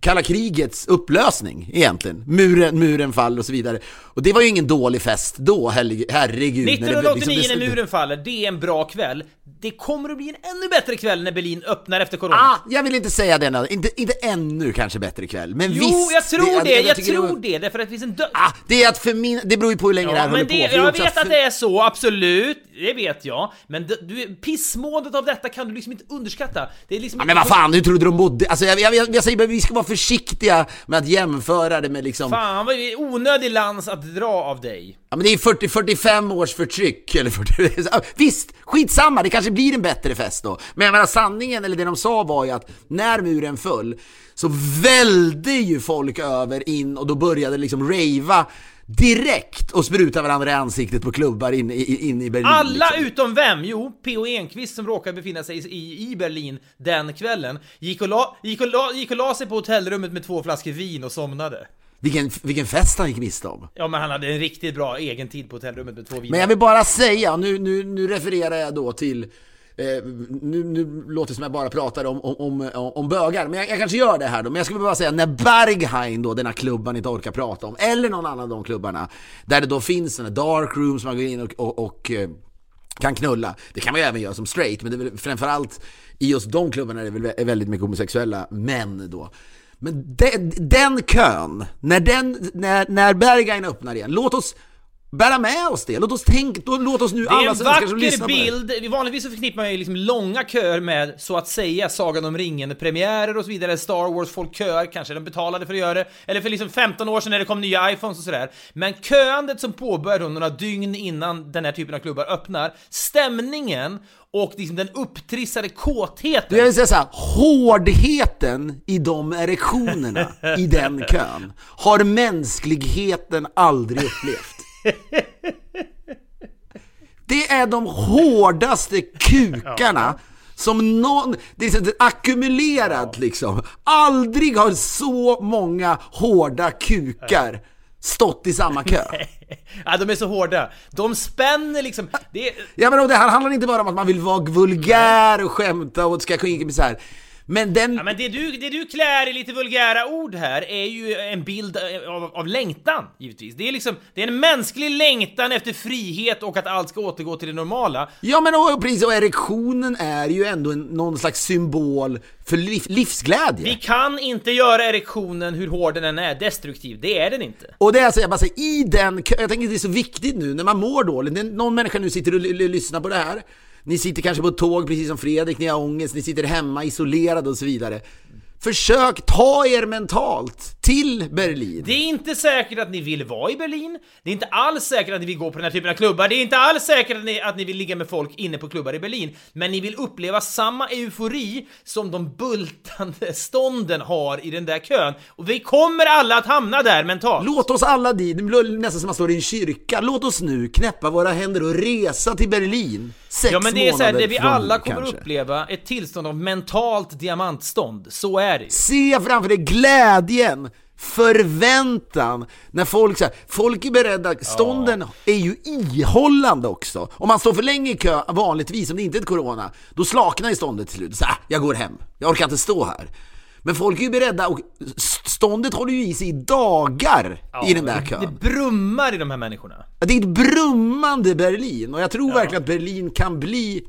kalla krigets upplösning egentligen. Muren, muren faller och så vidare. Och det var ju ingen dålig fest då, herregud. herregud när det 1989 liksom- när muren faller, det är en bra kväll. Det kommer att bli en ännu bättre kväll när Berlin öppnar efter corona. Ah, jag vill inte säga det nu. Inte, inte ännu kanske bättre kväll, men jo, visst. jag tror det, jag, tycker tror det. det, därför att det finns en död... Ah, det är att för min, det beror ju på hur länge det Ja, här håller men på. det, det är jag vet att det är så, absolut. Det vet jag. Men du, pissmåendet av detta kan du liksom inte underskatta. Det är liksom Ja, men vad fan, hur trodde de bodde? Alltså jag, jag, jag, jag säger bara, vi ska vara försiktiga med att jämföra det med liksom... Fan vad onödig lans att dra av dig. Ja men det är 40-45 års förtryck, eller 40, Ja, Visst, skitsamma, det kanske blir en bättre fest då. Men jag menar sanningen, eller det de sa var ju att när muren föll så välde ju folk över in och då började liksom ravea direkt och spruta varandra i ansiktet på klubbar inne i, in i Berlin. Alla liksom. utom vem? Jo, P.O. Enquist som råkade befinna sig i, i Berlin den kvällen gick och, la, gick, och la, gick och la sig på hotellrummet med två flaskor vin och somnade. Vilken, vilken fest han gick miste om. Ja, men han hade en riktigt bra egen tid på hotellrummet med två viner. Men jag vill bara säga, nu, nu, nu refererar jag då till eh, nu, nu låter det som jag bara pratar om, om, om, om bögar, men jag, jag kanske gör det här då. Men jag skulle bara säga, när Berghain då, denna här klubban inte orkar prata om, eller någon annan av de klubbarna, där det då finns sådana dark rooms man går in och, och, och eh, kan knulla. Det kan man ju även göra som straight, men det är väl framförallt i just de klubbarna är det väl väldigt mycket homosexuella män då. Men den, den kön, när, den, när, när Berghain öppnar igen, låt oss bära med oss det. Låt oss tänka, då, låt oss nu Det är alla en svenskar som vacker lyssnar på det. bild, vanligtvis så förknippar man ju liksom långa köer med, så att säga, Sagan om ringen-premiärer och så vidare, Star Wars, folk köar, kanske de betalade för att göra det, eller för liksom 15 år sedan när det kom nya iPhones och sådär. Men köandet som påbörjar då några dygn innan den här typen av klubbar öppnar, stämningen och liksom den upptrissade kåtheten Jag vill säga så här, hårdheten i de erektionerna i den kön har mänskligheten aldrig upplevt. Det är de hårdaste kukarna som någon, det är ackumulerat liksom. Aldrig har så många hårda kukar stått i samma kö. Ja, de är så hårda. De spänner liksom... Det Ja men det här handlar inte bara om att man vill vara vulgär och skämta och ska kunna så här. Men den... Ja, men det du, det du klär i lite vulgära ord här är ju en bild av, av längtan, givetvis. Det är liksom, det är en mänsklig längtan efter frihet och att allt ska återgå till det normala. Ja men och, precis, och erektionen är ju ändå en, någon slags symbol för liv, livsglädje. Vi kan inte göra erektionen, hur hård den än är, destruktiv. Det är den inte. Och det är alltså, jag bara säger, i den jag tänker det är så viktigt nu när man mår dåligt, någon människa nu sitter och lyssnar på det här, ni sitter kanske på ett tåg precis som Fredrik, ni har ångest, ni sitter hemma isolerade och så vidare. Försök ta er mentalt till Berlin. Det är inte säkert att ni vill vara i Berlin. Det är inte alls säkert att ni vill gå på den här typen av klubbar. Det är inte alls säkert att ni, att ni vill ligga med folk inne på klubbar i Berlin. Men ni vill uppleva samma eufori som de bultande stånden har i den där kön. Och vi kommer alla att hamna där mentalt. Låt oss alla dit, det blir nästan som man står i en kyrka, låt oss nu knäppa våra händer och resa till Berlin. Sex Ja men det är så här, det vi alla kommer kanske. uppleva ett tillstånd av mentalt diamantstånd. Så är det ju. Se framför dig glädjen, förväntan, när folk här, folk är beredda, stånden är ju ihållande också. Om man står för länge i kö, vanligtvis, om det inte är ett corona, då slaknar ju ståndet till slut. Så, ah, jag går hem, jag orkar inte stå här. Men folk är ju beredda och ståndet håller ju i sig i dagar i den där kön. Det brummar i de här människorna. Det är ett brummande Berlin och jag tror verkligen att Berlin kan bli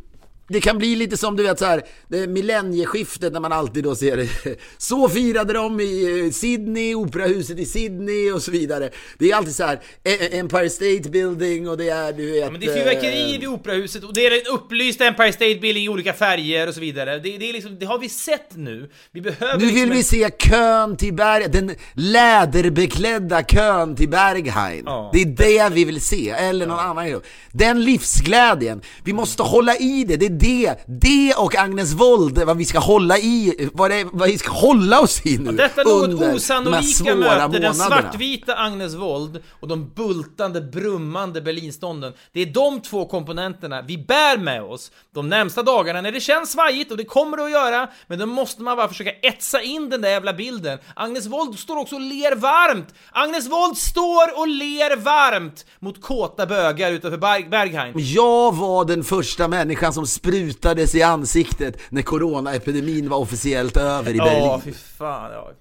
det kan bli lite som du vet så här, millennieskiftet när man alltid då ser det. Så firade de i eh, Sydney, operahuset i Sydney och så vidare. Det är alltid så här, E- Empire State Building och det är du vet... Men det är fyrverkerier eh, vid operahuset och det är en upplyst Empire State Building i olika färger och så vidare. Det, det, är liksom, det har vi sett nu. Vi behöver Nu liksom vill en- vi se kön till Berg, den läderbeklädda kön till Berghain. Ja. Det är det vi vill se, eller någon annan grej. Den livsglädjen, vi måste hålla i det, det det, det och Agnes Wold, vad vi ska hålla i, vad, det, vad vi ska hålla oss i nu Detta under något de osannolika svåra möte, den svartvita Agnes Wold och de bultande, brummande Berlinstånden. Det är de två komponenterna vi bär med oss de närmsta dagarna när det känns svajigt och det kommer det att göra, men då måste man bara försöka etsa in den där jävla bilden. Agnes Wold står också och ler varmt! Agnes Wold står och ler varmt mot kåta bögar utanför Berg- Berghain. Jag var den första människan som sprutades i ansiktet när coronaepidemin var officiellt över i Berlin. Ja, fy fan. Ja.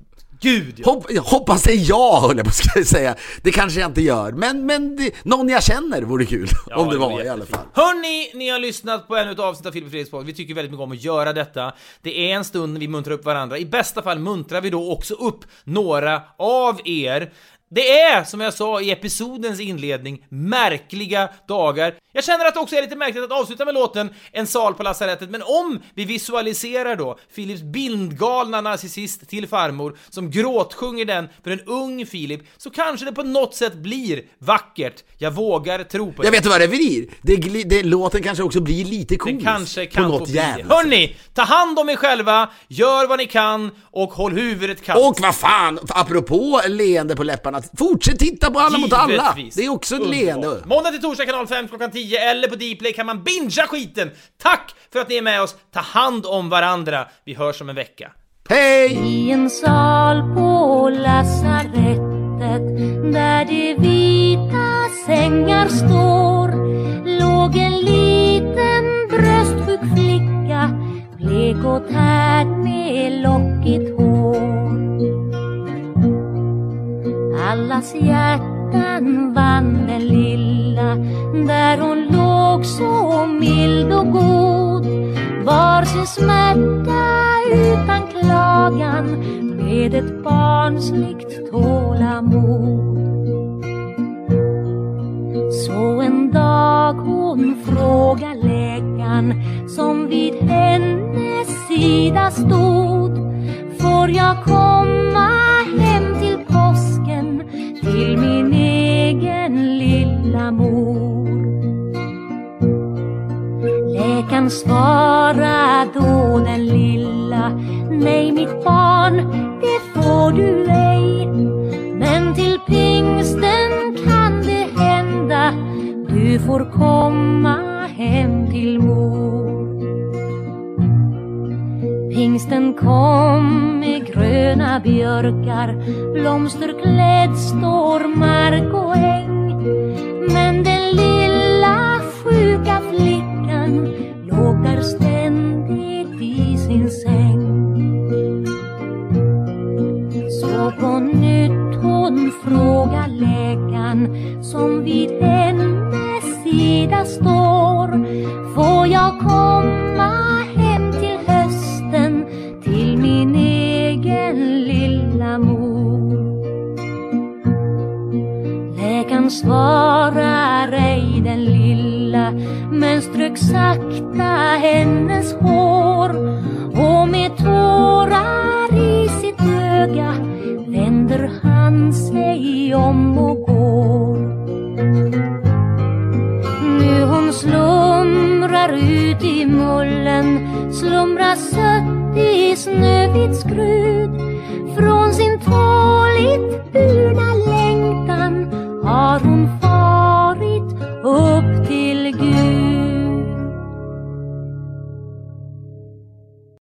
Gud ja. Hopp, hoppas det är jag höll jag på att säga. Det kanske jag inte gör. Men, men det, någon jag känner vore kul. om det vore var i alla fall. Hörni, ni har lyssnat på ännu ett avsnitt av Filip Fredriks podd. Vi tycker väldigt mycket om att göra detta. Det är en stund vi muntrar upp varandra. I bästa fall muntrar vi då också upp några av er. Det är, som jag sa i episodens inledning, märkliga dagar. Jag känner att det också är lite märkligt att avsluta med låten En sal på lasarettet, men om vi visualiserar då Philips bildgalna narcissist till farmor som gråtsjunger den för en ung Filip, så kanske det på något sätt blir vackert. Jag vågar tro på det. Jag vet vad det blir? Det, det, låten kanske också blir lite Den komisk. kanske på kan något få bli. Hörni, ta hand om er själva, gör vad ni kan och håll huvudet kallt. Och vad fan, apropå leende på läpparna, fortsätt titta på Alla mot alla! Givetvis. Det är också ett leende. Måndag till torsdag kanal 5 klockan 10 eller på Dplay kan man bingea skiten. Tack för att ni är med oss, ta hand om varandra. Vi hörs om en vecka. Hej! I en sal på lasarettet där de vita sängar står låg en liten bröstsjuk flicka blek och tärd med lockigt hår. Allas hjärtan vann den lilla där hon så mild och god var sin smärta utan klagan med ett barnsligt tålamod. Så en dag hon frågar läkaren som vid hennes sida stod Får jag komma hem till påsken till min egen lilla mor? Svara då den lilla. Nej mitt barn, det får du ej. Men till pingsten kan det hända. Du får komma hem till mor. Pingsten kom med gröna björkar. Blomsterklädd står mark och äng. Men den lilla sjuka flickan Så på nytt hon frågar läkaren som vid hennes sida står. Får jag komma hem till hösten till min egen lilla mor? Läkaren svarar ej den lilla men strök sakta hennes hår. Och med tårar i sitt öga vänder han sig om och går. Nu hon slumrar ut i mullen, slumrar sött i snövit skrud. Från sin tåligt burna längtan har hon farit upp till